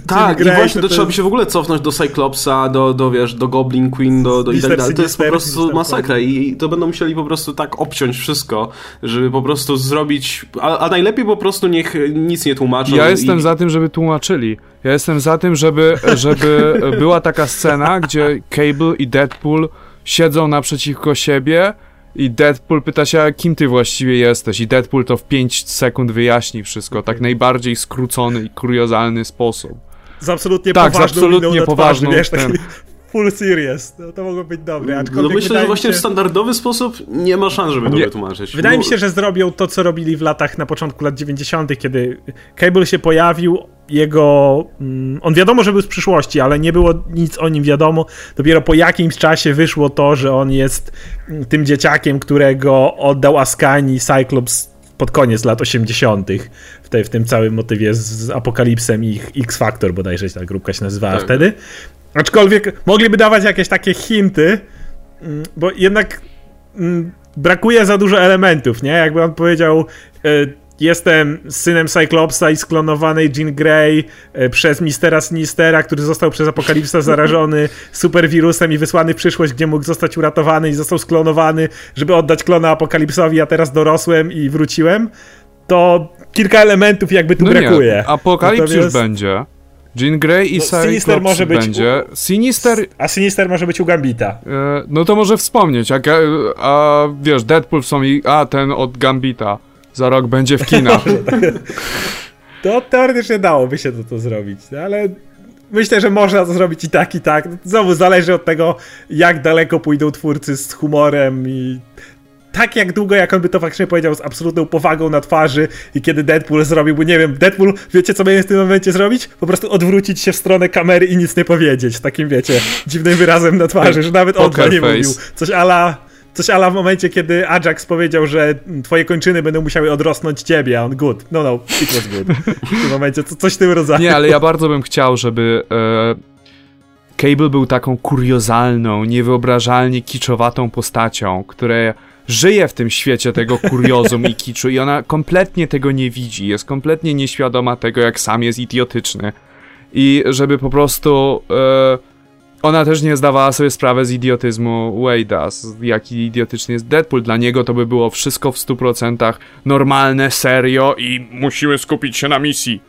Tak, i właśnie to, to trzeba by się w ogóle cofnąć do Cyclopsa, do, do wiesz, do Goblin Queen, do, do i tak dalej. To jest po prostu masakra i to będą musieli po prostu tak obciąć wszystko, żeby po prostu zrobić, a, a najlepiej po prostu niech nic nie tłumaczą. Ja jestem i... za tym, żeby tłumaczyli. Ja jestem za tym, żeby, żeby była taka scena, gdzie Cable i Deadpool siedzą naprzeciwko siebie I Deadpool pyta się, kim ty właściwie jesteś? I Deadpool to w 5 sekund wyjaśni wszystko, tak najbardziej skrócony i kuriozalny sposób. Z absolutnie tak, poważną z absolutnie poważną, twarzy, wiesz, taki full serious. No, to mogło być dobre. No myślę, że właśnie się... w standardowy sposób nie ma szans, żeby to wytłumaczyć. Wydaje mi się, że zrobią to, co robili w latach na początku lat 90., kiedy Cable się pojawił, jego. Mm, on wiadomo, że był z przyszłości, ale nie było nic o nim wiadomo. Dopiero po jakimś czasie wyszło to, że on jest tym dzieciakiem, którego oddał Askani Cyclops pod koniec lat 80. w, tej, w tym całym motywie z, z Apokalipsem i X-Factor bodajże ta grupka się nazywała tak. wtedy. Aczkolwiek mogliby dawać jakieś takie hinty, mm, bo jednak mm, brakuje za dużo elementów, nie? Jakby on powiedział, e, jestem synem Cyclopsa i sklonowanej Jean Grey e, przez Mistera Sinistera, który został przez Apokalipsa zarażony superwirusem i wysłany w przyszłość, gdzie mógł zostać uratowany i został sklonowany, żeby oddać klona Apokalipsowi, a teraz dorosłem i wróciłem, to kilka elementów jakby tu no brakuje. Nie, Apokalips Natomiast... już będzie. Jean Grey i no, Sinister może być będzie. U... Sinister... A Sinister może być u Gambita. E, no to może wspomnieć, a, a wiesz, Deadpool są i a ten od Gambita za rok będzie w kinach. to teoretycznie dałoby się to, to zrobić, no, ale myślę, że można to zrobić i tak, i tak. Znowu zależy od tego, jak daleko pójdą twórcy z humorem i tak jak długo, jak on by to faktycznie powiedział z absolutną powagą na twarzy i kiedy Deadpool zrobiłby, nie wiem, Deadpool, wiecie co będzie w tym momencie zrobić? Po prostu odwrócić się w stronę kamery i nic nie powiedzieć, takim wiecie, dziwnym wyrazem na twarzy, że nawet on nie mówił. Coś ala Coś ala w momencie, kiedy Ajax powiedział, że twoje kończyny będą musiały odrosnąć ciebie, a on good. No, no, it was good. W tym momencie, co, coś w tym rodzaju. Nie, ale ja bardzo bym chciał, żeby e, Cable był taką kuriozalną, niewyobrażalnie kiczowatą postacią, która żyje w tym świecie tego kuriozum i kiczu i ona kompletnie tego nie widzi, jest kompletnie nieświadoma tego, jak sam jest idiotyczny. I żeby po prostu... E, ona też nie zdawała sobie sprawy z idiotyzmu Wade'a, jaki idiotyczny jest Deadpool. Dla niego to by było wszystko w 100% normalne, serio i musimy skupić się na misji.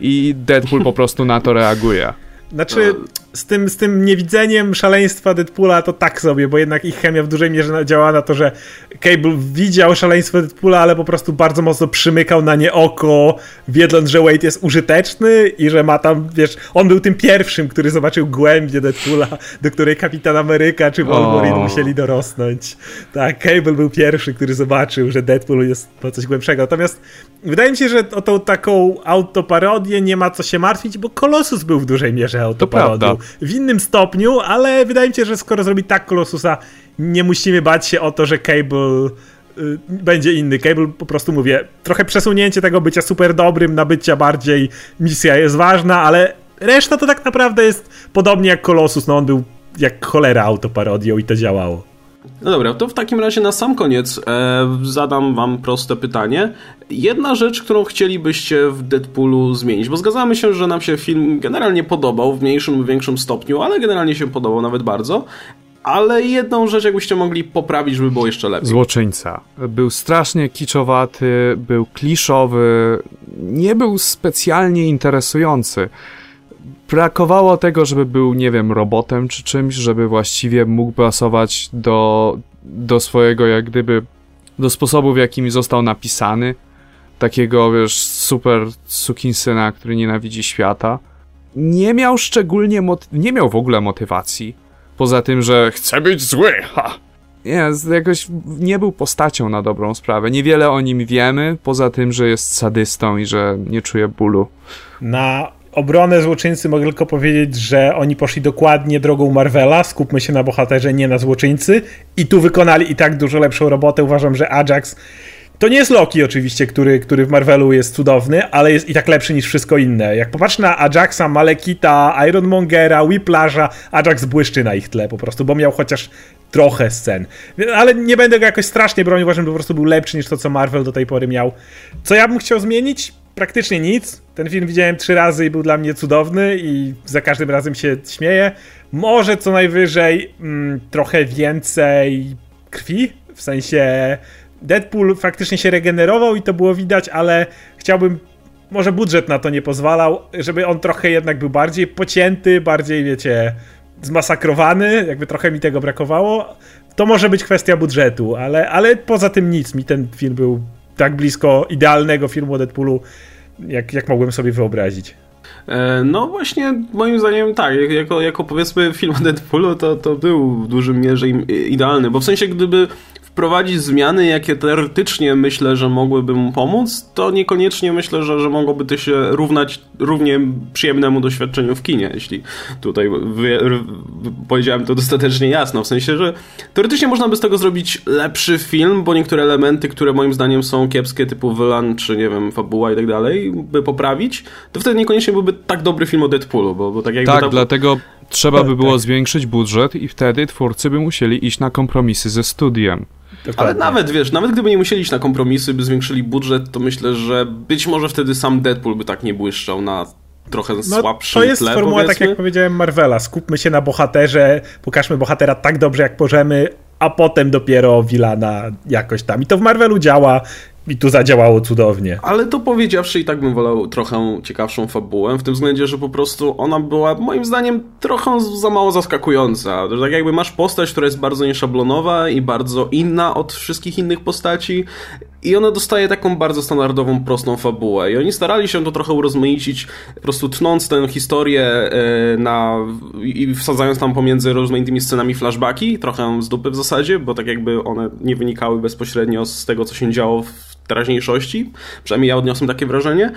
I Deadpool po prostu na to reaguje. Znaczy, z tym, z tym niewidzeniem szaleństwa Deadpoola to tak sobie, bo jednak ich chemia w dużej mierze działa na to, że Cable widział szaleństwo Deadpoola, ale po prostu bardzo mocno przymykał na nie oko, wiedząc, że Wade jest użyteczny i że ma tam, wiesz, on był tym pierwszym, który zobaczył głębię Deadpoola, do której Kapitan Ameryka czy Wolverine oh. musieli dorosnąć. Tak, Cable był pierwszy, który zobaczył, że Deadpool jest po coś głębszego. Natomiast wydaje mi się, że o tą taką autoparodię nie ma co się martwić, bo Kolosus był w dużej mierze autoparodią w innym stopniu, ale wydaje mi się, że skoro zrobi tak Colossusa, nie musimy bać się o to, że Cable y, będzie inny. Cable po prostu mówię, trochę przesunięcie tego bycia super dobrym na bycia bardziej misja jest ważna, ale reszta to tak naprawdę jest podobnie jak Colossus, no on był jak cholera autoparodią i to działało. No dobra, to w takim razie na sam koniec e, zadam wam proste pytanie. Jedna rzecz, którą chcielibyście w Deadpoolu zmienić, bo zgadzamy się, że nam się film generalnie podobał w mniejszym lub większym stopniu, ale generalnie się podobał nawet bardzo. Ale jedną rzecz, jakbyście mogli poprawić, żeby było jeszcze lepiej. Złoczyńca. Był strasznie kiczowaty, był kliszowy, nie był specjalnie interesujący brakowało tego, żeby był, nie wiem, robotem czy czymś, żeby właściwie mógł pasować do, do swojego, jak gdyby, do sposobu, w jakim został napisany. Takiego, wiesz, super sukinsyna, który nienawidzi świata. Nie miał szczególnie, nie miał w ogóle motywacji. Poza tym, że chce być zły, ha! Nie, jakoś nie był postacią na dobrą sprawę. Niewiele o nim wiemy, poza tym, że jest sadystą i że nie czuje bólu. Na obronę złoczyńcy mogę tylko powiedzieć, że oni poszli dokładnie drogą Marvela, skupmy się na bohaterze, nie na złoczyńcy i tu wykonali i tak dużo lepszą robotę. Uważam, że Ajax to nie jest Loki oczywiście, który, który w Marvelu jest cudowny, ale jest i tak lepszy niż wszystko inne. Jak popatrz na Ajaxa, Malekita, Ironmongera, Whiplasha, Ajax błyszczy na ich tle po prostu, bo miał chociaż trochę scen. Ale nie będę go jakoś strasznie bronił, uważam, że po prostu był lepszy niż to, co Marvel do tej pory miał. Co ja bym chciał zmienić? Praktycznie nic. Ten film widziałem trzy razy i był dla mnie cudowny i za każdym razem się śmieję. Może co najwyżej mm, trochę więcej krwi, w sensie Deadpool faktycznie się regenerował i to było widać, ale chciałbym może budżet na to nie pozwalał, żeby on trochę jednak był bardziej pocięty, bardziej, wiecie, zmasakrowany, jakby trochę mi tego brakowało. To może być kwestia budżetu, ale, ale poza tym nic. Mi ten film był tak blisko idealnego filmu o Deadpoolu, jak, jak mogłem sobie wyobrazić. E, no właśnie, moim zdaniem tak, jako, jako powiedzmy film o Deadpoolu to, to był w dużym mierze idealny, bo w sensie gdyby wprowadzić zmiany, jakie teoretycznie myślę, że mogłyby mu pomóc, to niekoniecznie myślę, że, że mogłoby to się równać równie przyjemnemu doświadczeniu w kinie, jeśli tutaj wy, powiedziałem to dostatecznie jasno, w sensie, że teoretycznie można by z tego zrobić lepszy film, bo niektóre elementy, które moim zdaniem są kiepskie, typu wylan, czy nie wiem, fabuła i tak dalej, by poprawić, to wtedy niekoniecznie byłby tak dobry film o Deadpoolu, bo, bo tak jakby... Tak, ta... dlatego trzeba by było tak. zwiększyć budżet i wtedy twórcy by musieli iść na kompromisy ze studiem. Dokładnie. Ale nawet, wiesz, nawet gdyby nie musieli iść na kompromisy, by zwiększyli budżet, to myślę, że być może wtedy sam Deadpool by tak nie błyszczał na trochę no, słabszym To jest tle, formuła, tak jak powiedziałem, Marvela. Skupmy się na bohaterze, pokażmy bohatera tak dobrze, jak możemy, a potem dopiero Wilana jakoś tam. I to w Marvelu działa. I tu zadziałało cudownie. Ale to powiedziawszy i tak bym wolał trochę ciekawszą fabułę, w tym względzie, że po prostu ona była moim zdaniem trochę za mało zaskakująca. Tak jakby masz postać, która jest bardzo nieszablonowa i bardzo inna od wszystkich innych postaci i ona dostaje taką bardzo standardową, prostą fabułę. I oni starali się to trochę urozmaicić, po prostu tnąc tę historię e, na, i wsadzając tam pomiędzy rozmaitymi scenami flashbacki, trochę z dupy w zasadzie, bo tak jakby one nie wynikały bezpośrednio z tego, co się działo w teraźniejszości. Przynajmniej ja odniosłem takie wrażenie.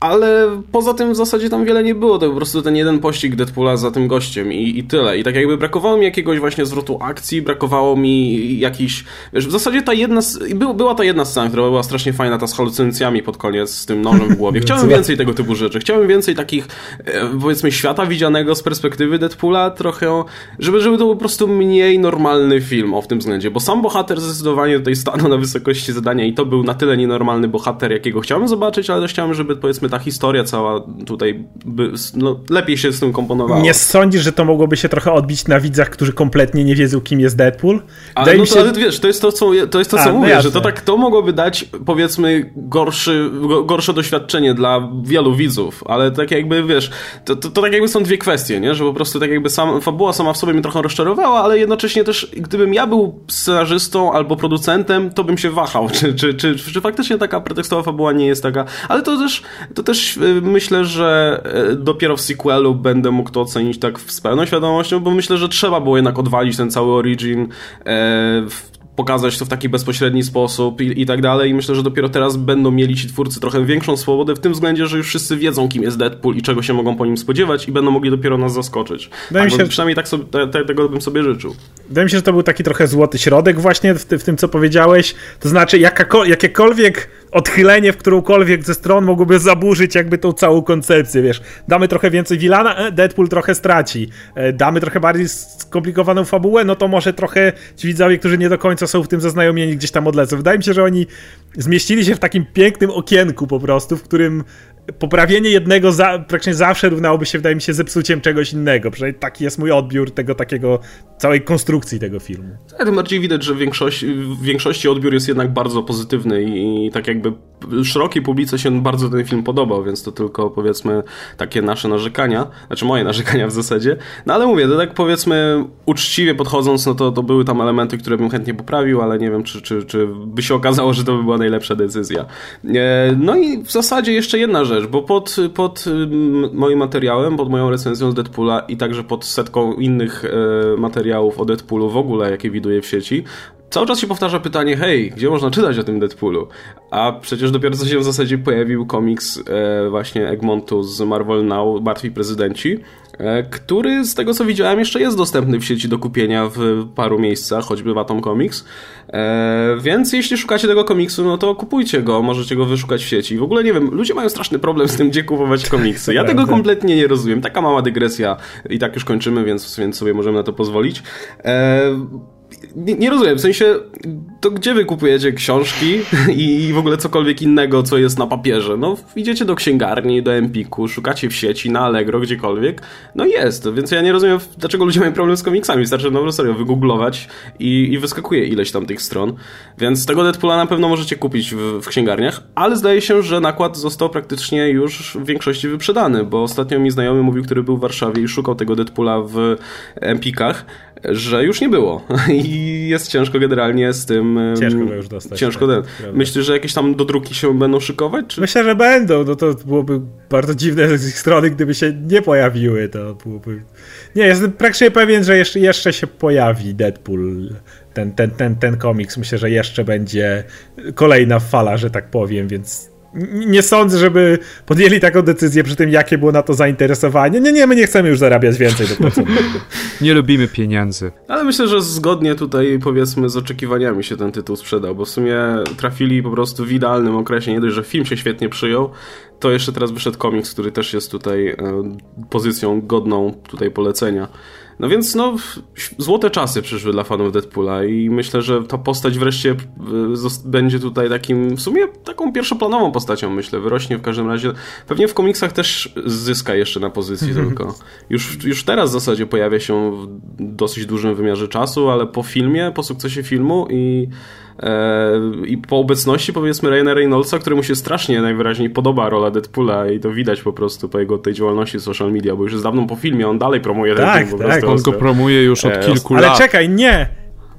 Ale poza tym w zasadzie tam wiele nie było, to po prostu ten jeden pościg Deadpoola za tym gościem i, i tyle. I tak jakby brakowało mi jakiegoś właśnie zwrotu akcji, brakowało mi jakiś... Wiesz, w zasadzie ta jedna... By, była ta jedna scena, która była strasznie fajna, ta z halucynacjami pod koniec, z tym nożem w głowie. Chciałem więcej tego typu rzeczy. Chciałem więcej takich, e, powiedzmy, świata widzianego z perspektywy Deadpoola, trochę... Żeby, żeby to był po prostu mniej normalny film o w tym względzie, bo sam bohater zdecydowanie tutaj stanął na wysokości zadania i to był na tyle nienormalny bohater, jakiego chciałem zobaczyć, ale też chciałem, żeby powiedzmy ta historia cała tutaj by, no, lepiej się z tym komponowała. Nie sądzisz, że to mogłoby się trochę odbić na widzach, którzy kompletnie nie wiedzą, kim jest Deadpool? Ale, no to, się... ale wiesz, to jest to, co, to, jest to, co A, no mówię, no że to tak to mogłoby dać, powiedzmy, gorszy, gorsze doświadczenie dla wielu widzów, ale tak jakby, wiesz, to, to, to tak jakby są dwie kwestie, nie? Że po prostu tak jakby sam, fabuła sama w sobie mnie trochę rozczarowała, ale jednocześnie też, gdybym ja był scenarzystą albo producentem, to bym się wahał, czy, czy, czy, czy faktycznie taka pretekstowa fabuła nie jest taka, ale to też, to też y, myślę, że y, dopiero w sequelu będę mógł to ocenić tak z pełną świadomością, bo myślę, że trzeba było jednak odwalić ten cały origin e, pokazać to w taki bezpośredni sposób i, i, tak dalej. I myślę, że dopiero teraz będą mieli ci twórcy trochę większą swobodę w tym względzie, że już wszyscy wiedzą, kim jest Deadpool i czego się mogą po nim spodziewać i będą mogli dopiero nas zaskoczyć. Tak, się, przynajmniej tak sobie, te, te, tego bym sobie życzył. Wydaje mi się, że to był taki trochę złoty środek właśnie w, w tym, co powiedziałeś. To znaczy, jakiekolwiek odchylenie w którąkolwiek ze stron mogłoby zaburzyć jakby tą całą koncepcję, wiesz. Damy trochę więcej Wilana, e, Deadpool trochę straci. E, damy trochę bardziej skomplikowaną fabułę, no to może trochę ci widzowie, którzy nie do końca są w tym zaznajomieni, gdzieś tam odlecą. Wydaje mi się, że oni zmieścili się w takim pięknym okienku po prostu, w którym poprawienie jednego za, praktycznie zawsze równałoby się, wydaje mi się, zepsuciem czegoś innego. Przynajmniej taki jest mój odbiór tego takiego, całej konstrukcji tego filmu. A tym bardziej widać, że w większości, w większości odbiór jest jednak bardzo pozytywny i tak jakby szerokiej publice się bardzo ten film podobał, więc to tylko powiedzmy takie nasze narzekania, znaczy moje narzekania w zasadzie. No ale mówię, to tak powiedzmy uczciwie podchodząc, no to, to były tam elementy, które bym chętnie poprawił, ale nie wiem, czy, czy, czy by się okazało, że to by była najlepsza decyzja. E, no i w zasadzie jeszcze jedna rzecz, bo pod, pod moim materiałem, pod moją recenzją z Deadpoola i także pod setką innych e, materiałów o Deadpoolu w ogóle, jakie widuję w sieci, cały czas się powtarza pytanie, hej, gdzie można czytać o tym Deadpoolu? A przecież dopiero co się w zasadzie pojawił komiks e, właśnie Egmontu z Marvel Now, Martwi Prezydenci, e, który z tego co widziałem jeszcze jest dostępny w sieci do kupienia w paru miejscach, choćby w Atom Comics. E, więc jeśli szukacie tego komiksu, no to kupujcie go, możecie go wyszukać w sieci. W ogóle nie wiem, ludzie mają straszny problem z tym, gdzie kupować komiksy. Ja tego kompletnie nie rozumiem. Taka mała dygresja i tak już kończymy, więc, więc sobie możemy na to pozwolić. E, nie, nie, rozumiem, w sensie, to gdzie wy kupujecie książki i w ogóle cokolwiek innego, co jest na papierze? No, idziecie do księgarni, do Empiku, szukacie w sieci, na Allegro, gdziekolwiek, no jest, więc ja nie rozumiem, dlaczego ludzie mają problem z komiksami, wystarczy no serio wygooglować i, i wyskakuje ileś tam tych stron, więc tego Deadpoola na pewno możecie kupić w, w księgarniach, ale zdaje się, że nakład został praktycznie już w większości wyprzedany, bo ostatnio mi znajomy mówił, który był w Warszawie i szukał tego Deadpoola w Empikach, że już nie było i jest ciężko generalnie z tym. Ciężko go już dostać. Ciężko. Tak, Myślisz, że jakieś tam dodruki się będą szykować? Czy? Myślę, że będą. No to byłoby bardzo dziwne z ich strony, gdyby się nie pojawiły. To byłoby. Nie, jestem praktycznie pewien, że jeszcze, jeszcze się pojawi Deadpool. Ten, ten, ten, ten komiks. Myślę, że jeszcze będzie kolejna fala, że tak powiem, więc nie sądzę, żeby podjęli taką decyzję przy tym, jakie było na to zainteresowanie. Nie, nie, my nie chcemy już zarabiać więcej do pracowników. Nie lubimy pieniędzy. Ale myślę, że zgodnie tutaj powiedzmy z oczekiwaniami się ten tytuł sprzedał, bo w sumie trafili po prostu w idealnym okresie. Nie dość, że film się świetnie przyjął, to jeszcze teraz wyszedł komiks, który też jest tutaj e, pozycją godną tutaj polecenia. No więc no, złote czasy przyszły dla fanów Deadpoola i myślę, że ta postać wreszcie e, będzie tutaj takim, w sumie taką pierwszoplanową postacią, myślę, wyrośnie w każdym razie. Pewnie w komiksach też zyska jeszcze na pozycji tylko. Już, już teraz w zasadzie pojawia się w dosyć dużym wymiarze czasu, ale po filmie, po sukcesie filmu i i po obecności powiedzmy Ryana Reynoldsa, któremu się strasznie najwyraźniej podoba rola Deadpoola i to widać po prostu po jego tej działalności w social media, bo już jest dawno po filmie, on dalej promuje tak, ten film. Tak, tak, on go promuje już od e, kilku ale lat. Ale czekaj, nie!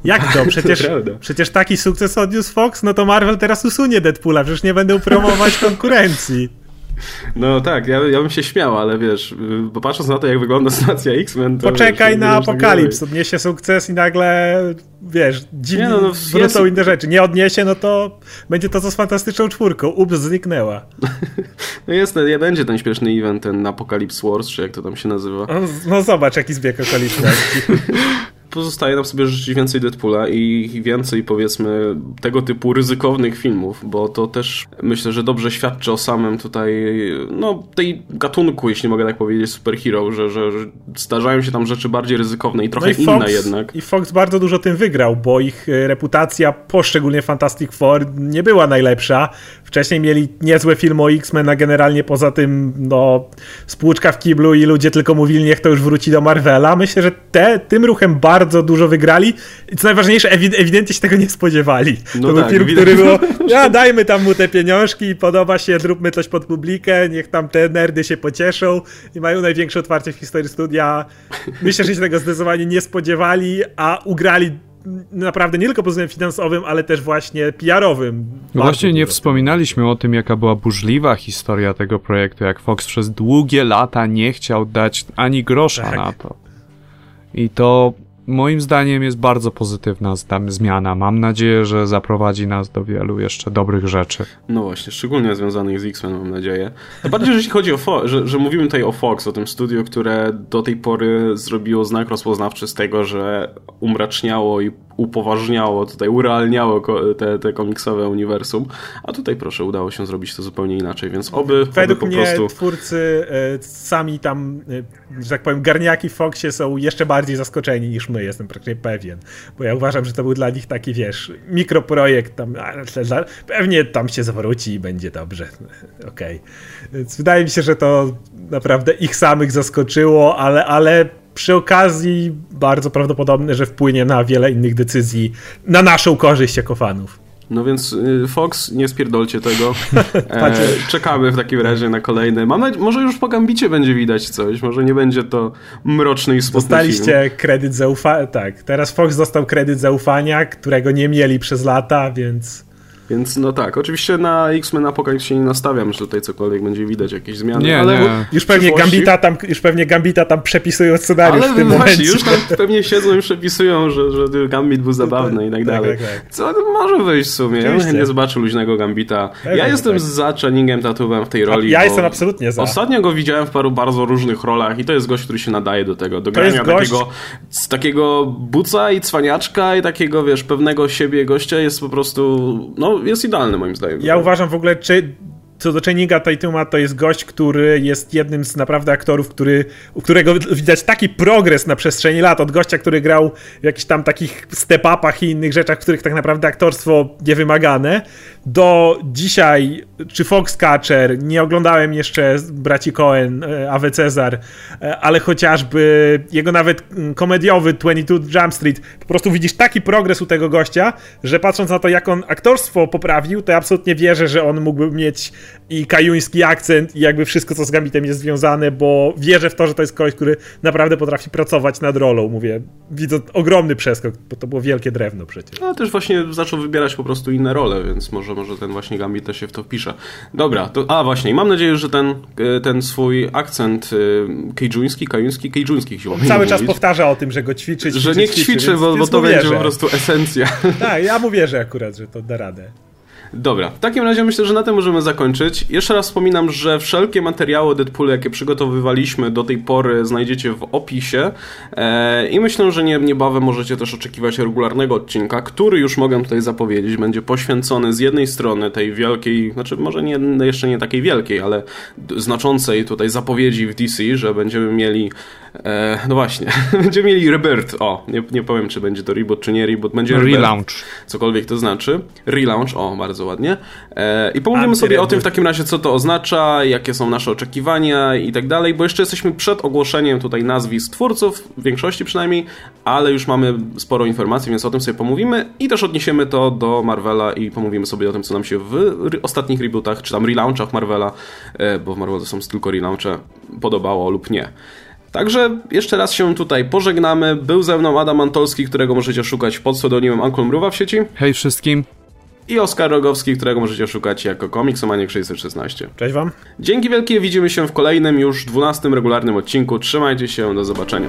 Jak to? Przecież, przecież taki sukces odniósł Fox, no to Marvel teraz usunie Deadpoola, przecież nie będą promować konkurencji. No tak, ja, ja bym się śmiał, ale wiesz, bo patrząc na to, jak wygląda sytuacja X-Men... Poczekaj wiesz, na Apokalips, odniesie sukces i nagle, wiesz, dziwnie no, no, wrócą jest... inne rzeczy. Nie odniesie, no to będzie to co z Fantastyczną Czwórką. Ups, zniknęła. no jest, nie będzie ten śpieszny event, ten Apocalypse Wars, czy jak to tam się nazywa. No, no zobacz, jaki zbieg okoliczności. pozostaje nam sobie życzyć więcej Deadpoola i więcej powiedzmy tego typu ryzykownych filmów, bo to też myślę, że dobrze świadczy o samym tutaj, no tej gatunku, jeśli mogę tak powiedzieć, superhero, że, że, że zdarzają się tam rzeczy bardziej ryzykowne i trochę no i Fox, inne jednak. I Fox bardzo dużo tym wygrał, bo ich e, reputacja po szczególnie Fantastic Four nie była najlepsza. Wcześniej mieli niezłe filmy o X-Men, a generalnie poza tym no spłuczka w kiblu i ludzie tylko mówili, niech to już wróci do Marvela. Myślę, że te, tym ruchem bardzo bardzo dużo wygrali i co najważniejsze, ewidentnie się tego nie spodziewali. No to tak, był film, który było, ja dajmy tam mu te pieniążki, podoba się, zróbmy coś pod publikę, niech tam te nerdy się pocieszą i mają największe otwarcie w historii studia. Myślę, że się tego zdecydowanie nie spodziewali, a ugrali naprawdę nie tylko pod względem finansowym, ale też właśnie PR-owym. No właśnie nie wspominaliśmy o tym, jaka była burzliwa historia tego projektu, jak Fox przez długie lata nie chciał dać ani grosza tak. na to. I to moim zdaniem jest bardzo pozytywna zmiana. Mam nadzieję, że zaprowadzi nas do wielu jeszcze dobrych rzeczy. No właśnie, szczególnie związanych z X-Men mam nadzieję. To bardziej, jeśli chodzi o Fo że, że mówimy tutaj o Fox, o tym studiu, które do tej pory zrobiło znak rozpoznawczy z tego, że umraczniało i upoważniało, tutaj urealniało te, te komiksowe uniwersum, a tutaj proszę, udało się zrobić to zupełnie inaczej, więc oby, Według oby po mnie prostu... twórcy e, sami tam, e, że tak powiem, garniaki w Foxie są jeszcze bardziej zaskoczeni niż my, jestem praktycznie pewien, bo ja uważam, że to był dla nich taki, wiesz, mikroprojekt, tam, pewnie tam się zwróci i będzie dobrze, okej. Okay. Więc wydaje mi się, że to naprawdę ich samych zaskoczyło, ale, ale przy okazji bardzo prawdopodobne, że wpłynie na wiele innych decyzji na naszą korzyść jako fanów. No więc y, Fox, nie spierdolcie tego. E, czekamy w takim razie na kolejne. Mam nadzieję, może już po Gambicie będzie widać coś, może nie będzie to mroczny i smutny Dostaliście film. kredyt zaufania, tak. Teraz Fox dostał kredyt zaufania, którego nie mieli przez lata, więc... Więc no tak, oczywiście na X-Men Apocalypse się nie nastawiam, że tutaj cokolwiek będzie widać, jakieś zmiany. Nie, ale nie. Już pewnie Gambita tam, już pewnie Gambita tam przepisują scenariusz ale w tym właśnie, momencie. już tam pewnie siedzą i przepisują, że, że Gambit był zabawny i tak, tak dalej. Tak, tak, tak. Co może wyjść w sumie. Oczywiście. Ja nie zobaczył luźnego Gambita. ja jestem za Channingem Tatowem w tej roli. Ja jestem absolutnie za. Ostatnio go widziałem w paru bardzo różnych rolach i to jest gość, który się nadaje do tego. Do grania takiego, z takiego buca i cwaniaczka i takiego, wiesz, pewnego siebie gościa jest po prostu, no, jest idealny moim zdaniem. Ja uważam w ogóle, czy co do Channinga Tatuma, to jest gość, który jest jednym z naprawdę aktorów, który, u którego widać taki progres na przestrzeni lat. Od gościa, który grał w jakichś tam takich step-upach i innych rzeczach, w których tak naprawdę aktorstwo niewymagane, do dzisiaj, czy Foxcatcher, nie oglądałem jeszcze braci Cohen, e, Ave Cezar, e, ale chociażby jego nawet mm, komediowy 22 Jump Street, po prostu widzisz taki progres u tego gościa, że patrząc na to, jak on aktorstwo poprawił, to ja absolutnie wierzę, że on mógłby mieć i kajuński akcent i jakby wszystko, co z Gambitem jest związane, bo wierzę w to, że to jest ktoś, który naprawdę potrafi pracować nad rolą. Mówię, widzę ogromny przeskok, bo to było wielkie drewno przecież. A też właśnie zaczął wybierać po prostu inne role, więc może, może ten właśnie Gambit też się w to wpisze. Dobra, to, a właśnie, mam nadzieję, że ten, e, ten swój akcent e, kejżuński, kajuński, kejżuński się Cały czas powtarza o tym, że go ćwiczyć, Że nie ćwiczy, bo, bo to będzie po prostu esencja. Tak, ja mu wierzę akurat, że to da radę. Dobra, w takim razie myślę, że na tym możemy zakończyć. Jeszcze raz wspominam, że wszelkie materiały Deadpool, jakie przygotowywaliśmy do tej pory, znajdziecie w opisie. Eee, I myślę, że nie, niebawem możecie też oczekiwać regularnego odcinka, który już mogę tutaj zapowiedzieć, będzie poświęcony z jednej strony tej wielkiej, znaczy może nie, jeszcze nie takiej wielkiej, ale znaczącej tutaj zapowiedzi w DC, że będziemy mieli E, no właśnie, będziemy mieli rebirth. O, nie, nie powiem, czy będzie to reboot, czy nie reboot. Będzie relaunch. Cokolwiek to znaczy. Relaunch, o, bardzo ładnie. E, I pomówimy sobie o tym w takim razie, co to oznacza, jakie są nasze oczekiwania i tak dalej, bo jeszcze jesteśmy przed ogłoszeniem tutaj nazwisk twórców, w większości przynajmniej, ale już mamy sporo informacji, więc o tym sobie pomówimy i też odniesiemy to do Marvela i pomówimy sobie o tym, co nam się w ostatnich rebootach, czy tam relaunchach Marvela, e, bo w Marvelu są tylko relaunche, podobało lub nie. Także jeszcze raz się tutaj pożegnamy. Był ze mną Adam Antolski, którego możecie szukać pod pseudonimem Uncle Mruwa w sieci. Hej wszystkim. I Oskar Rogowski, którego możecie szukać jako komiksomaniek 616. Cześć wam. Dzięki wielkie, widzimy się w kolejnym już 12 regularnym odcinku. Trzymajcie się, do zobaczenia.